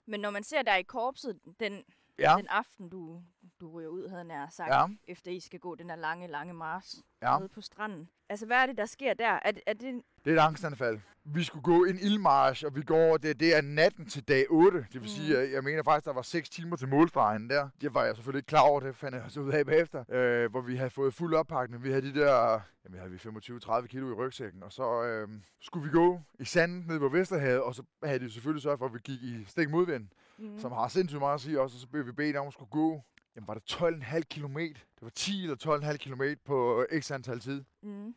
S3: Men når man ser dig i korpset, den,
S2: ja,
S3: den aften, du, du ryger ud, havde jeg nær sagt,
S2: ja,
S3: efter I skal gå den her lange, lange mars
S2: ja.
S3: nede på stranden. Altså, hvad er det, der sker der? Er, det- er det...
S2: Det er et angstanfald. Vi skulle gå en ildmarsch, og vi går, det, det er natten til dag 8. Det vil
S3: Mhm.
S2: sige, jeg, jeg mener faktisk, der var 6 timer til målstregen der. Det var jeg selvfølgelig ikke klar over, det fandt jeg så ud af bagefter. Øh, hvor vi havde fået fuld oppakning. Vi havde de der, jamen havde vi 25-30 kilo i rygsækken. Og så øh, skulle vi gå i sanden nede på Vesterhavet, og så havde de selvfølgelig sørget for, at vi gik i stik modvind,
S3: Mm.
S2: som har sindssygt meget at sige også. Og så blev vi bedt om at skulle gå, jamen var det 12,5 kilometer? Det var 10 eller 12,5 kilometer på øh, x antal tid.
S3: Mm.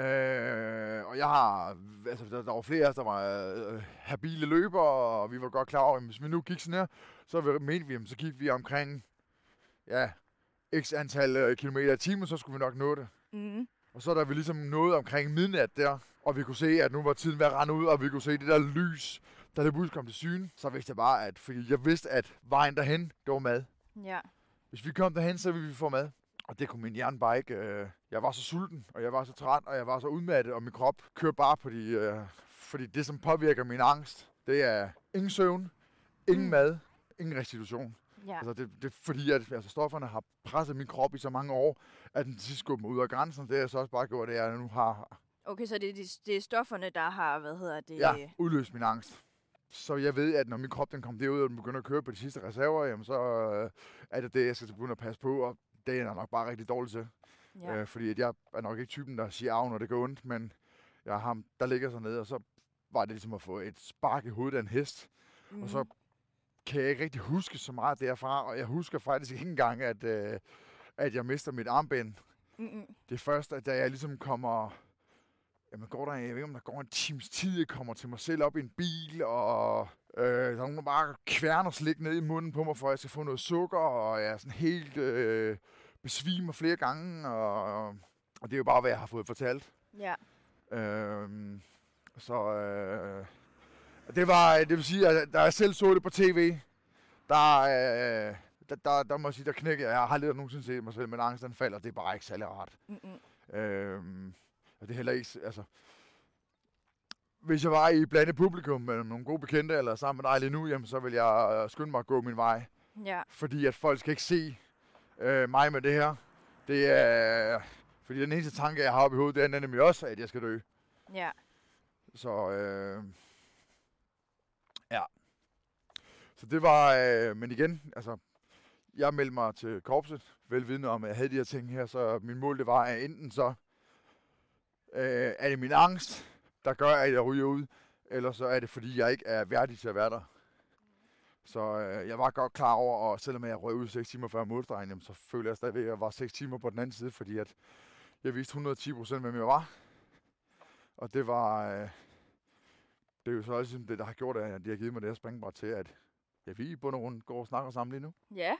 S2: Øh, og jeg har, altså der, der var flere der var øh, habile løbere, og vi var godt klar over, at hvis vi nu gik sådan her, så vi- mente vi, så gik vi omkring, ja, x antal øh, kilometer i timen, så skulle vi nok nå det.
S3: Mm.
S2: Og så da vi ligesom nåede omkring midnat der, og vi kunne se, at nu var tiden ved at rende ud, og vi kunne se det der lys, der det pludselig kom til syne, så vidste jeg bare, at fordi jeg vidste, at vejen derhen, det var mad.
S3: Ja.
S2: Hvis vi kom derhen, så ville vi få mad. Og det kunne min hjerne bare ikke. Øh, jeg var så sulten, og jeg var så træt, og jeg var så udmattet, og min krop kører bare på de... Øh, fordi det, som påvirker min angst, det er ingen søvn, ingen
S3: Mm.
S2: mad, ingen restitution.
S3: Ja.
S2: Altså det, det er fordi, at altså, stofferne har presset min krop i så mange år, at den til sidst skubber mig ud af grænsen. Det har jeg så også bare gjort, det er, at jeg nu har
S3: Okay, så det, er de- det er stofferne, der har, hvad hedder det?
S2: ja, udløst min angst. Så jeg ved, at når min krop den kommer derud, og den begynder at køre på de sidste reserver, jamen så øh, er det det, jeg skal begynde at passe på, og det er jeg nok bare rigtig dårlig til.
S3: Ja.
S2: Øh, fordi at jeg er nok ikke typen, der siger af, når det går ondt, men jeg har ham, der ligger så nede, og så var det ligesom at få et spark i hovedet af en hest.
S3: Mm.
S2: Og så kan jeg ikke rigtig huske så meget derfra, og jeg husker faktisk ikke engang, at, øh, at jeg mister mit armbind.
S3: Mm-mm.
S2: Det første, da jeg ligesom kommer... Jamen går der, jeg ved ikke, om der går en times tid, jeg kommer til mig selv op i en bil, og øh, der er nogen, der bare kværner slik ned i munden på mig, for at jeg skal få noget sukker, og jeg er sådan helt øh, besvimer flere gange, og, og det er jo bare, hvad jeg har fået fortalt.
S3: Ja.
S2: Øhm, så øh, det var, det vil sige, at da jeg selv så det på tv, der, øh, der, der, der må jeg sige, der knækkede jeg. Jeg har aldrig nogensinde set mig selv med en angstanfald, og det er bare ikke særlig rart.
S3: Mm-mm.
S2: Øhm, og det er heller ikke, altså... Hvis jeg var i blandet publikum med nogle gode bekendte, eller sammen med dig lige nu, jamen, så vil jeg øh, skynde mig at gå min vej.
S3: Ja.
S2: Fordi at folk skal ikke se øh, mig med det her. Det er... Fordi den eneste tanke, jeg har oppe i hovedet, det er nemlig også, at jeg skal dø.
S3: Ja.
S2: Så øh, ja. Så det var, øh, men igen, altså, jeg meldte mig til korpset, velvidende om, at jeg havde de her ting her, så min mål det var, at enten så øh, er det min angst, der gør, at jeg ryger ud, eller så er det, fordi jeg ikke er værdig til at være der. Så øh, jeg var godt klar over, og selvom jeg røg ud 6 timer før målstregen, så føler jeg stadigvæk, at jeg var 6 timer på den anden side, fordi at jeg vidste 110 procent, hvem jeg var. Og det var, øh, det er jo så også det, der har gjort, at de har givet mig det her springbræt til, at ja, vi i bund og grund går og snakker sammen lige nu.
S3: Ja,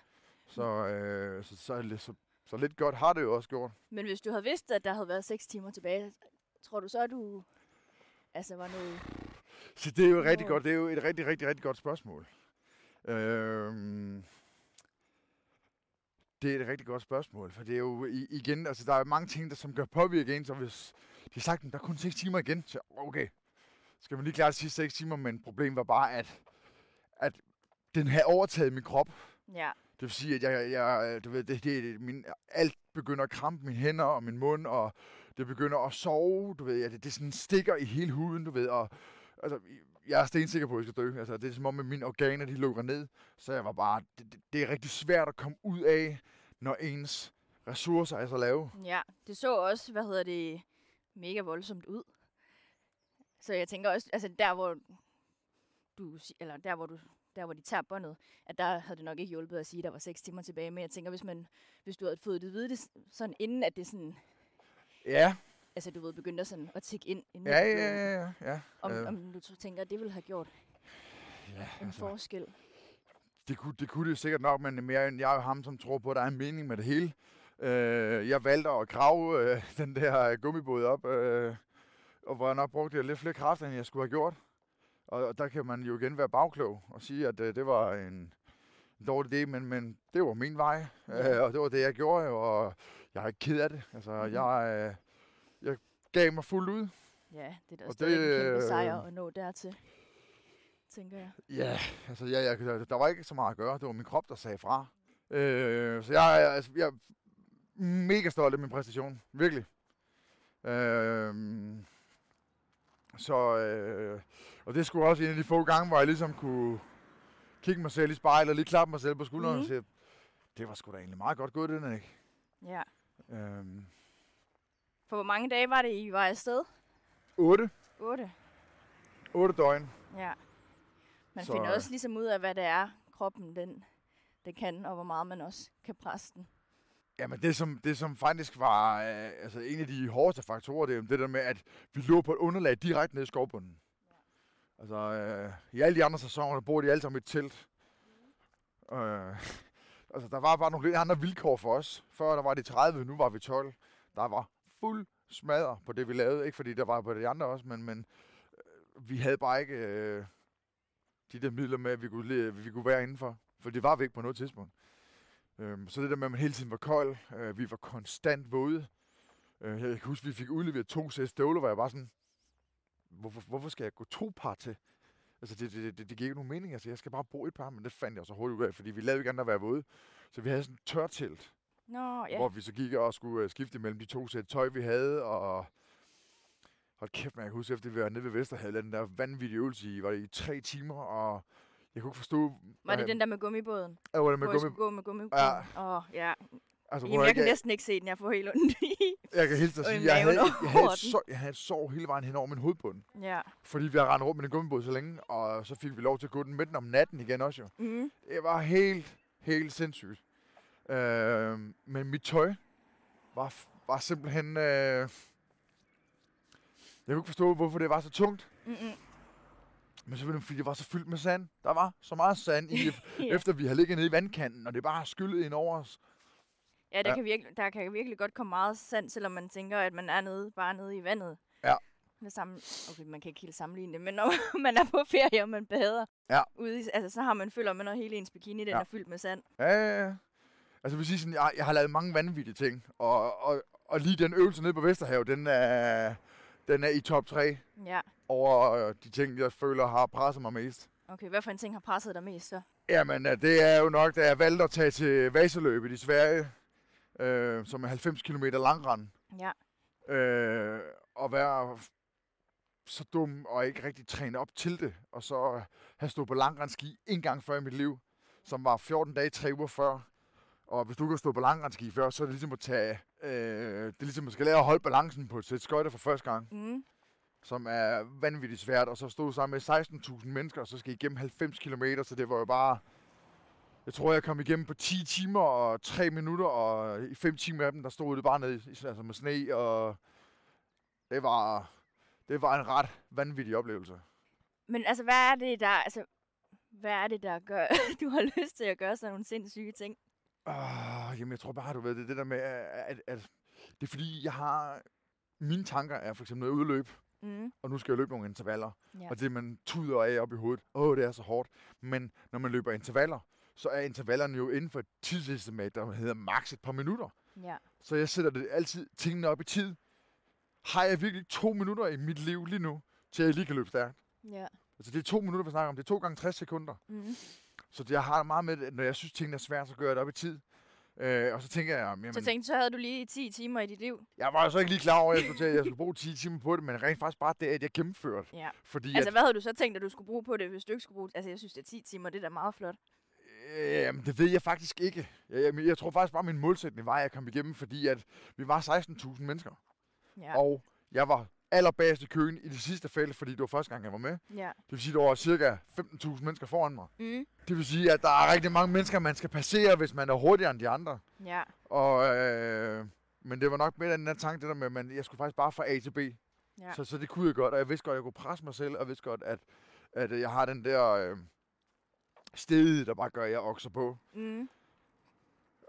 S2: Så, øh, så, så, så, så, så lidt godt har det jo også gjort.
S3: men hvis du havde vidst, at der havde været 6 timer tilbage, tror du så, at du altså var noget...
S2: Så det er jo rigtig
S3: Hvor-
S2: godt. Det er jo et rigtig, rigtig, rigtig godt spørgsmål. Øhm, det er et rigtig godt spørgsmål, for det er jo igen, altså der er mange ting, der som gør påvirke en, så hvis de har sagt, at der er kun 6 timer igen, så okay, skal man lige klare de sidste 6 timer, men problemet var bare, at, at den havde overtaget min krop.
S3: Ja,
S2: det vil sige, at jeg, jeg øh, du ved, det, det, min, alt begynder at krampe mine hænder og min mund, og det begynder at sove, du ved, ja, det, det sådan stikker i hele huden, du ved, og altså, jeg er stensikker på, at jeg skal dø. Altså, det er som om, at mine organer, de lukker ned, så jeg var bare, det, det, det er rigtig svært at komme ud af, når ens ressourcer er så lave.
S3: ja. Det så også, hvad hedder det, mega voldsomt ud. Så jeg tænker også, altså der hvor du, eller der hvor du, der hvor de tager båndet, at der havde det nok ikke hjulpet at sige, at der var 6 timer tilbage. Men jeg tænker, hvis man, hvis du havde fået det vide det sådan inden, at det sådan,
S2: Ja,
S3: altså du ved, begyndte at sådan at tikke ind, inden
S2: ja, ja, ja, ja, ja.
S3: Om,
S2: Øh,
S3: om du tænker, at det ville have gjort
S2: ja
S3: en
S2: altså,
S3: forskel.
S2: det, kunne, det kunne det sikkert nok, men mere end jeg jo ham, som tror på, at der er en mening med det hele. Øh, jeg valgte at grave øh, den der gummibåd op, øh, og hvor jeg nok brugte lidt flere kræfter, end jeg skulle have gjort. Og, og der kan man jo igen være bagklog og sige, at øh, det var en, en dårlig idé, men, men det var min vej,
S3: Ja.
S2: øh, og det var det, jeg gjorde, og jeg er ikke ked af det. Altså,
S3: Mhm.
S2: jeg, øh, jeg gav mig fuldt ud.
S3: Ja, det er da stadig
S2: det,
S3: en kæmpe
S2: øh,
S3: sejr at nå dertil, tænker jeg.
S2: Ja, altså jeg, jeg, der- var ikke så meget at gøre. Det var min krop, der sagde fra. Øh, så jeg, er- altså, jeg er mega stolt af min præstation. Virkelig. Øh, så, øh, og det skulle også en af de få gange, hvor jeg ligesom kunne kigge mig selv i spejlet og lige klappe mig selv på skulderen
S3: Mhm.
S2: og sige, det var sgu da egentlig meget godt gået, den ikke?
S3: Ja.
S2: Øh,
S3: For hvor mange dage var det, I var afsted?
S2: 8.
S3: 8.
S2: 8 døgn.
S3: Ja. Man
S2: Så,
S3: finder
S2: øh,
S3: også ligesom ud af, hvad det er, kroppen den, det kan, og hvor meget man også kan presse den.
S2: Jamen det som, det som faktisk var øh, altså en af de hårdeste faktorer, det er det der med, at vi lå på et underlag direkte nede i skovbunden. Altså øh, i alle de andre sæsoner, der bor de alle sammen i et telt. Øh, altså der var bare nogle lidt andre vilkår for os. Før der var de 30, nu var vi 12. Der var fuld smadre på det, vi lavede. Ikke fordi der var på de andre også, men, men øh, vi havde bare ikke øh, de der midler med, at vi kunne, vi kunne være indenfor. For det var vi ikke på noget tidspunkt. Øhm, så det der med, at man hele tiden var kold, øh, vi var konstant våde. Øh, jeg kan huske, at vi fik udleveret to sæt støvler, hvor jeg bare sådan, hvorfor, hvorfor skal jeg gå to par til? Altså, det, det, det, det giver ikke nogen mening. Altså, jeg skal bare bruge et par, men det fandt jeg så hurtigt ud af, fordi vi lavede ikke andet at være våde. Så vi havde sådan et tørtelt,
S3: Nå,
S2: ja. hvor vi så gik og skulle øh, skifte mellem de to sæt tøj, vi havde, og hold kæft, man jeg kan huske, efter vi var nede ved Vesterhavet, den der vanvittige øvelse i, var det i tre timer, og jeg kunne ikke forstå...
S3: Var det den der med gummibåden?
S2: Ja, var det med
S3: hvor I
S2: gummi...
S3: skulle gå med gummibåden?
S2: Ja.
S3: Åh, ja.
S2: Altså,
S3: Jamen,
S2: hvor
S3: jeg kan næsten ikke se den. Jeg får helt ondt i.
S2: Jeg kan
S3: i
S2: sige, jeg havde, jeg, havde et sår, jeg havde et sår hele vejen hen over min hovedbund.
S3: ja.
S2: Fordi vi har rendt rundt med den gummibåd så længe, og så fik vi lov til at gå den med den om natten igen også jo.
S3: Mm.
S2: Det var helt, helt sindssygt. Øh, men mit tøj var, var simpelthen... Øh, jeg kunne ikke forstå, hvorfor det var så tungt.
S3: Mm-mm.
S2: Men selvfølgelig fordi det var så fyldt med sand. Der var så meget sand i,
S3: Ja.
S2: efter vi havde ligget nede i vandkanten, og det bare skyllet ind over os.
S3: Ja, der,
S2: Ja.
S3: Kan virkelig, der kan virkelig godt komme meget sand, selvom man tænker, at man er nede, bare nede i vandet.
S2: Ja.
S3: Det samme, okay, man kan ikke helt sammenligne det, men når man er på ferie, og man bader,
S2: Ja.
S3: ude i, altså, så har man føler man, at hele ens bikini den
S2: Ja.
S3: er fyldt med sand.
S2: Ja, ja, ja. Altså, vil sige sådan, jeg, jeg har lavet mange vanvittige ting, og, og, og lige den øvelse nede på Vesterhav, den er, den er i top 3
S3: Ja,
S2: over øh, de ting, jeg føler har presset mig mest.
S3: okay. Hvad for en ting har presset dig mest så?
S2: Jamen, øh, det er jo nok, da jeg valgte at tage til Vaseløbet i Sverige, øh, som er 90 km langrand,
S3: Ja.
S2: øh, og være så dum og ikke rigtig træne op til det. Og så have stået på langrendski en gang før i mit liv, som var 14 dage, 3 uger før. Og hvis du kan stå på langrendski før, så er det ligesom at tage... Øh, det er ligesom at skal lære at holde balancen på et sæt skøjter for første gang,
S3: Mm.
S2: Som er vanvittigt svært. Og så stod sammen med 16.000 mennesker, og så skal I igennem 90 km, så det var jo bare... Jeg tror, jeg kom igennem på 10 timer og 3 minutter, og i 5 timer af dem, der stod det bare nede i- altså med sne, og det var, det var en ret vanvittig oplevelse.
S3: Men altså, hvad er det, der... Altså, hvad er det, der gør, du har lyst til at gøre sådan nogle sindssyge ting?
S2: Uh, jamen, jeg tror bare, du ved, det det der med, at, at, at det er fordi, jeg har... Mine tanker er for eksempel noget udløb,
S3: Mm.
S2: og nu skal jeg løbe nogle intervaller.
S3: Ja.
S2: Og det, man tuder af op i hovedet, åh, det er så hårdt. Men når man løber intervaller, så er intervallerne jo inden for et tidsestimat, der hedder maks et par minutter.
S3: ja.
S2: Så jeg sætter det altid tingene op i tid. Har jeg virkelig to minutter i mit liv lige nu, til jeg lige kan løbe stærkt?
S3: Ja.
S2: Altså det er to minutter, vi snakker om. Det er to gange 60 sekunder.
S3: Mm.
S2: Så det, jeg har det meget med, at når jeg synes, tingene er svære, så gør jeg det op i tid. Øh, og så tænker jeg, jamen,
S3: Så tænkte så havde du lige 10 timer i dit liv.
S2: jeg var så ikke lige klar over, at jeg skulle, til, at jeg skulle bruge 10 timer på det, men rent faktisk bare det, at jeg gennemførte.
S3: Ja.
S2: Fordi
S3: Altså,
S2: at,
S3: hvad havde du så tænkt, at du skulle bruge på det, hvis du ikke skulle bruge Altså, jeg synes, det er 10 timer, det er da meget flot.
S2: øh, jamen, det ved jeg faktisk ikke. Jeg, jeg, jeg tror faktisk bare, at min målsætning var, at jeg kom igennem, fordi at vi var 16.000 mennesker.
S3: Ja.
S2: Og jeg var allerbagest i køen i det sidste felt, fordi det var første gang, jeg var med.
S3: Ja.
S2: Det vil sige, at der var cirka 15.000 mennesker foran mig.
S3: Mm.
S2: Det vil sige, at der er rigtig mange mennesker, man skal passere, hvis man er hurtigere end de andre.
S3: Ja.
S2: Og, øh, men det var nok mere den der tanke, det der med, at man, jeg skulle faktisk bare fra A til B.
S3: Ja.
S2: Så, så det kunne jeg godt, og jeg vidste godt, at jeg kunne presse mig selv, og jeg vidste godt, at, at jeg har den der øh, sted, der bare gør, at jeg okser på.
S3: Mm.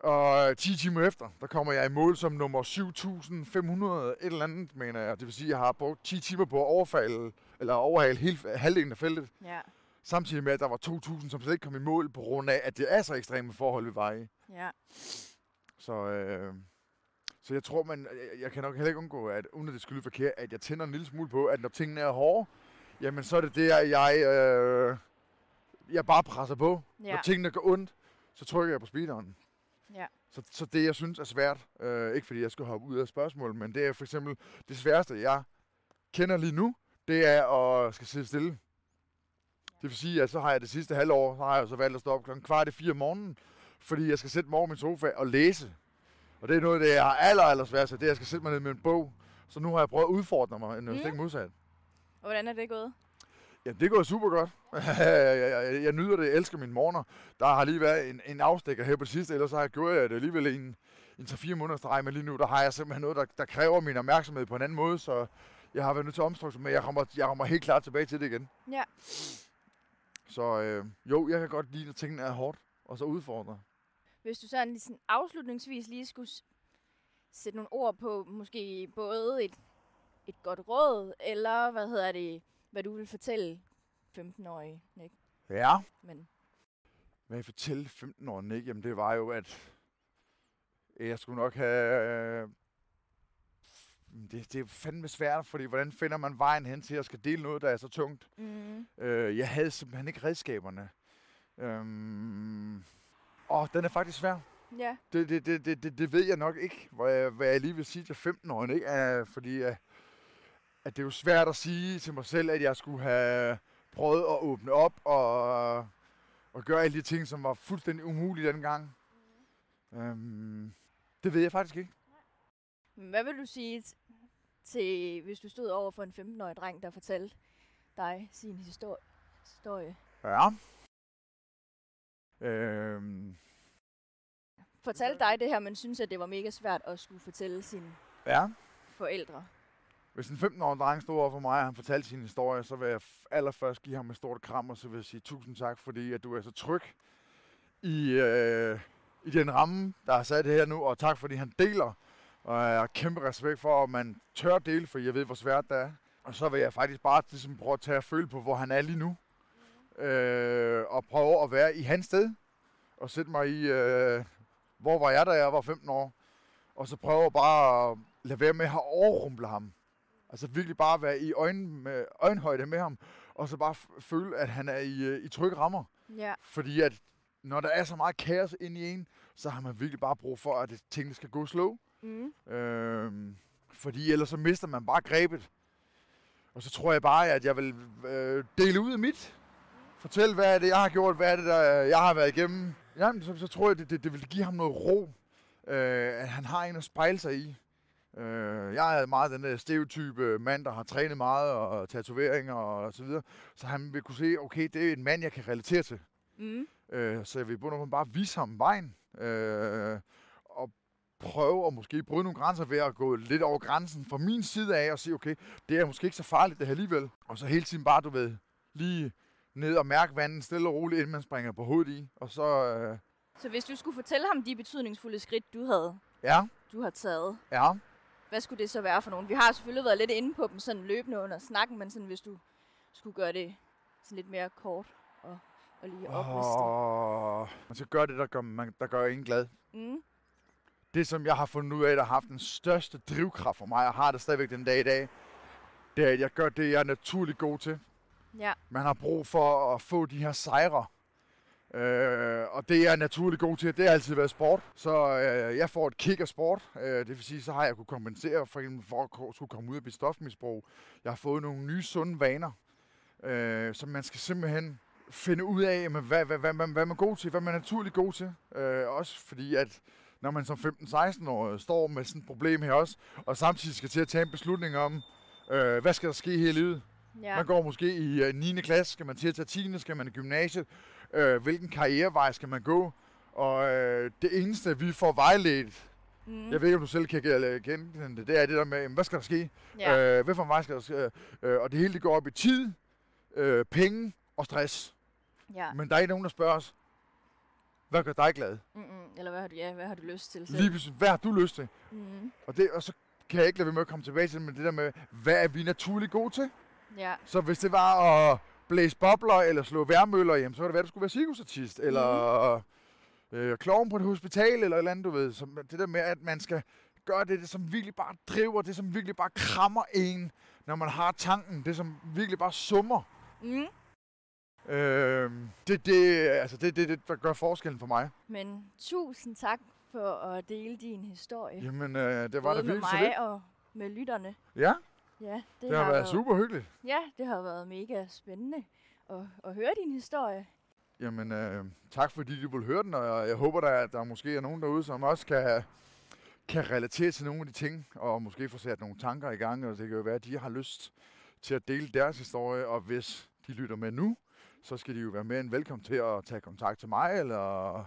S2: Og 10 timer efter, der kommer jeg i mål som nummer 7.500 et eller andet, mener jeg. Det vil sige, at jeg har brugt 10 timer på at overfalde, eller overhale hele, halvdelen af feltet.
S3: Ja.
S2: Samtidig med, at der var 2.000, som slet ikke kom i mål, på grund af, at det er så ekstreme forhold, var i.
S3: Ja.
S2: Så, øh, så jeg tror, man, jeg, jeg kan nok heller ikke undgå, at uden at det skulle forkert, at jeg tænder en lille smule på, at når tingene er hårde, jamen så er det det, at jeg, øh, jeg bare presser på.
S3: Ja.
S2: Når tingene går ondt, så trykker jeg på speederen.
S3: Ja.
S2: Så, så det, jeg synes er svært, øh, ikke fordi jeg skal hoppe ud af spørgsmålet, men det er for eksempel det sværeste, jeg kender lige nu, det er at skal sidde stille. Det vil sige, at så har jeg det sidste halvår, så har jeg så valgt at stå op klokken kvart i fire om morgenen, fordi jeg skal sætte mig over min sofa og læse. Og det er noget det, jeg har aller, aller sværest, det er, at jeg skal sætte mig ned med en bog. Så nu har jeg prøvet at udfordre mig,
S3: Mm.
S2: mm. stik modsat.
S3: Og hvordan er det gået?
S2: Ja, det går super godt. jeg, jeg, jeg, nyder det, jeg elsker mine morgener. Der har lige været en, en afstikker her på det sidste, ellers så har jeg gjort det alligevel en, en 3-4 måneders drej, men lige nu, der har jeg simpelthen noget, der, der kræver min opmærksomhed på en anden måde, så jeg har været nødt til at omstrukturere, men jeg kommer, jeg kommer helt klart tilbage til det igen.
S3: Ja.
S2: Så øh, jo, jeg kan godt lide, at tingene er hårdt, og så udfordre.
S3: Hvis du sådan, sådan afslutningsvis lige skulle sætte nogle ord på, måske både et, et godt råd, eller hvad hedder det, hvad du vil fortælle 15-årige Nick.
S2: Ja.
S3: Men
S2: Hvad jeg fortælle 15 år Nick, jamen det var jo, at jeg skulle nok have... Øh, det, det er fandme svært, fordi hvordan finder man vejen hen til at skal dele noget, der er så tungt?
S3: mm,
S2: Øh, jeg havde simpelthen ikke redskaberne. Øhm, og den er faktisk svær.
S3: ja,
S2: Det, det, det, det, det, det ved jeg nok ikke, hvad jeg, hvad jeg lige vil sige til 15 år, ikke? Uh, fordi uh, at det er jo svært at sige til mig selv, at jeg skulle have prøvet at åbne op og, og gøre alle de ting, som var fuldstændig umulige dengang. Um, det ved jeg faktisk ikke.
S3: Hvad vil du sige til, hvis du stod over for en 15-årig dreng, der fortalte dig sin histori- historie?
S2: Ja. Øhm,
S3: Fortalte dig det her, men synes, at det var mega svært at skulle fortælle sine
S2: ja.
S3: forældre.
S2: Hvis en 15-årig dreng stod over for mig, og han fortalte sin historie, så vil jeg allerførst give ham et stort kram, og så vil jeg sige tusind tak, fordi at du er så tryg i, øh, i den ramme, der er sat her nu, og tak fordi han deler, og jeg har kæmpe respekt for, at man tør dele, for jeg ved, hvor svært det er. Og så vil jeg faktisk bare ligesom prøve at tage og føle på, hvor han er lige nu, øh, og prøve at være i hans sted, og sætte mig i, øh, hvor var jeg, da jeg var 15 år, og så prøve bare at lade være med at overrumple ham. Altså virkelig bare være i øjen med, øjenhøjde med ham, og så bare føle, at han er i, øh, i trygge rammer.
S3: Ja,
S2: Fordi at når der er så meget kaos inde i en, så har man virkelig bare brug for, at tingene skal gå slow.
S3: mm,
S2: Øhm, fordi ellers så mister man bare grebet. Og så tror jeg bare, at jeg vil øh, dele ud af mit. Fortæl, hvad er det, jeg har gjort, hvad er det, der jeg har været igennem. Jamen, så, så tror jeg, det, det, det vil give ham noget ro, øh, at han har en at spejle sig i. Øh, jeg er meget den der stereotype mand, der har trænet meget og tatoveringer og så videre. Så han vil kunne se, okay, det er en mand, jeg kan relatere til.
S3: Mm.
S2: Øh, så jeg vil både bare vise ham vejen. Øh, og prøve at måske bryde nogle grænser ved at gå lidt over grænsen fra min side af og sige, okay, det er måske ikke så farligt det her alligevel. Og så hele tiden bare, du ved, lige ned og mærke vandet stille og roligt, inden man springer på hovedet i. Og så, øh,
S3: Så hvis du skulle fortælle ham de betydningsfulde skridt, du havde,
S2: ja,
S3: du har taget,
S2: ja.
S3: Hvad skulle det så være for nogen? Vi har selvfølgelig været lidt inde på dem sådan løbende under snakken, men sådan, hvis du skulle gøre det sådan lidt mere kort og, og lige opliste.
S2: Åh, man skal gøre det, der gør, man, der gør en glad.
S3: Mm.
S2: Det, som jeg har fundet ud af, der har haft den største drivkraft for mig, og har det stadigvæk den dag i dag, det er, at jeg gør det, jeg er naturligt god til.
S3: Ja.
S2: Man har brug for at få de her sejre. Øh, og det jeg er naturligt god til, det har altid været sport. Så øh, jeg får et kick af sport. Øh, det vil sige, så har jeg kunne kompensere for, eksempel for at skulle komme ud af mit stofmisbrug. Jeg har fået nogle nye sunde vaner, øh, som man skal simpelthen finde ud af, jamen, hvad, hvad, hvad, hvad, hvad man er god til, hvad man er naturligt god til. Øh, også fordi, at når man som 15-16 år står med sådan et problem her også, og samtidig skal til at tage en beslutning om, øh, hvad skal der ske i livet,
S3: Ja.
S2: man går måske i øh, 9. klasse, skal man til at tage 10. skal man i gymnasiet. Øh, hvilken karrierevej skal man gå? Og øh, det eneste, vi får vejledt,
S3: Mm.
S2: jeg ved ikke, om du selv kan ge- genkende det, det er det der med, jamen, hvad skal der ske?
S3: ja.
S2: Øh, hvad for vej skal der ske? Øh, og det hele det går op i tid, øh, penge og stress.
S3: ja.
S2: Men der er ikke nogen, der spørger os, hvad gør dig glad?
S3: Mm-mm. Eller hvad har du, ja, hvad har du lyst til selv?
S2: Lige pludselig, hvad har du lyst til?
S3: Mm.
S2: Og, det, og så kan jeg ikke lade være med at komme tilbage til det, men det der med, hvad er vi naturligt gode til?
S3: Ja.
S2: Så hvis det var at blæse bobler eller slå værmøller, jamen, så var det være, du skulle være cirkusartist, eller øh, klovn på et hospital, eller et eller andet, du ved. Så det der med, at man skal gøre det, det som virkelig bare driver, det som virkelig bare krammer en, når man har tanken, det som virkelig bare summer.
S3: Mm.
S2: Øh, det, det, altså det, det, det, der gør forskellen for mig.
S3: Men tusind tak for at dele din historie.
S2: Jamen, øh, det var
S3: Både med
S2: virkelig så
S3: mig og med lytterne.
S2: Ja,
S3: Ja, det,
S2: det, det har været super hyggeligt.
S3: Ja, det har været mega spændende at, at høre din historie.
S2: Jamen, øh, tak fordi du vil høre den, og jeg, håber, der, at der måske er nogen derude, som også kan, kan relatere til nogle af de ting, og måske få sat nogle tanker i gang, og det kan jo være, at de har lyst til at dele deres historie, og hvis de lytter med nu, så skal de jo være mere end velkommen til at tage kontakt til mig, eller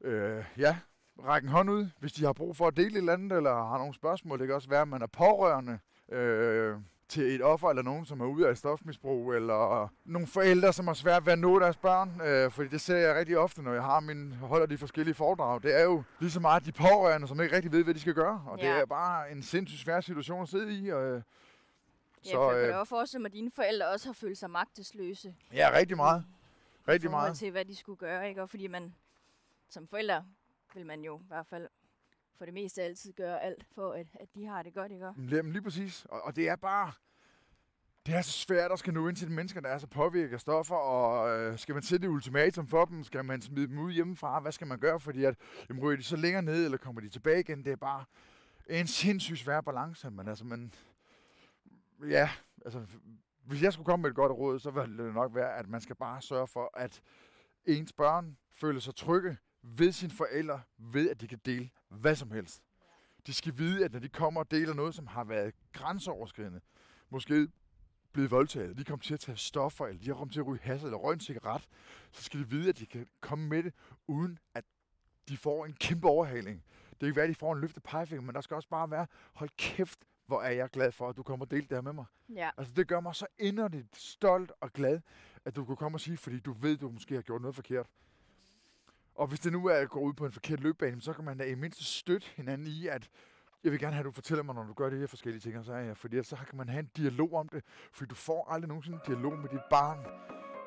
S2: øh, ja, række en hånd ud, hvis de har brug for at dele et eller andet, eller har nogle spørgsmål. Det kan også være, at man er pårørende øh, til et offer, eller nogen, som er ude af et stofmisbrug, eller nogle forældre, som har svært ved at nå deres børn. Øh, fordi det ser jeg rigtig ofte, når jeg har min, holder de forskellige foredrag. Det er jo lige så meget de pårørende, som ikke rigtig ved, hvad de skal gøre. Og
S3: Ja.
S2: det er bare en sindssygt svær situation at sidde i. Og, øh,
S3: Ja, så, jeg kan
S2: øh,
S3: også forestille mig, at dine forældre også har følt sig magtesløse.
S2: ja, rigtig meget. Rigtig meget.
S3: til, hvad de skulle gøre, ikke? Og fordi man som forældre vil man jo i hvert fald for det meste altid gøre alt for, at, at de har det godt, ikke?
S2: Jamen lige præcis. Og, og det er bare... Det er så svært at skal nå ind til de mennesker, der er så påvirket af stoffer, og øh, skal man sætte et ultimatum for dem? Skal man smide dem ud hjemmefra? Hvad skal man gøre? Fordi at, jamen, ryger de så længere ned, eller kommer de tilbage igen? Det er bare en sindssygt svær balance, men altså, man, ja, altså, hvis jeg skulle komme med et godt råd, så ville det nok være, at man skal bare sørge for, at ens børn føler sig trygge ved sine forældre, ved at de kan dele hvad som helst. De skal vide, at når de kommer og deler noget, som har været grænseoverskridende, måske blevet voldtaget, de kommer til at tage stoffer, eller de har kommet til at ryge has eller røge en cigaret, så skal de vide, at de kan komme med det, uden at de får en kæmpe overhaling. Det kan være, at de får en løftet pegefinger, men der skal også bare være, hold kæft, hvor er jeg glad for, at du kommer og deler det her med mig.
S3: Ja.
S2: Altså, det gør mig så inderligt stolt og glad, at du kunne komme og sige, fordi du ved, du måske har gjort noget forkert. Og hvis det nu er at gå ud på en forkert løbebane, så kan man da i mindst støtte hinanden i, at jeg vil gerne have, at du fortæller mig, når du gør de her forskellige ting, og så er jeg, fordi så kan man have en dialog om det, fordi du får aldrig nogensinde en dialog med dit barn,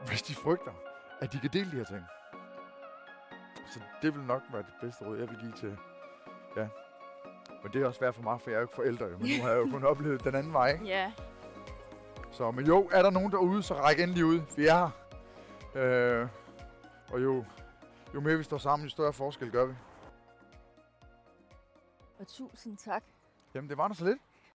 S2: hvis de frygter, at de kan dele de her ting. Så det vil nok være det bedste råd, jeg vil give til, ja. Men det er også svært for mig, for jeg er jo ikke forældre, jo, men nu har jeg jo kun oplevet den anden vej, ikke?
S3: Ja,
S2: Så, men jo, er der nogen derude, så ræk endelig ud. Vi er her. Øh, og jo, jo mere vi står sammen, jo større forskel gør vi.
S3: og tusind tak.
S2: Jamen, det var der så lidt.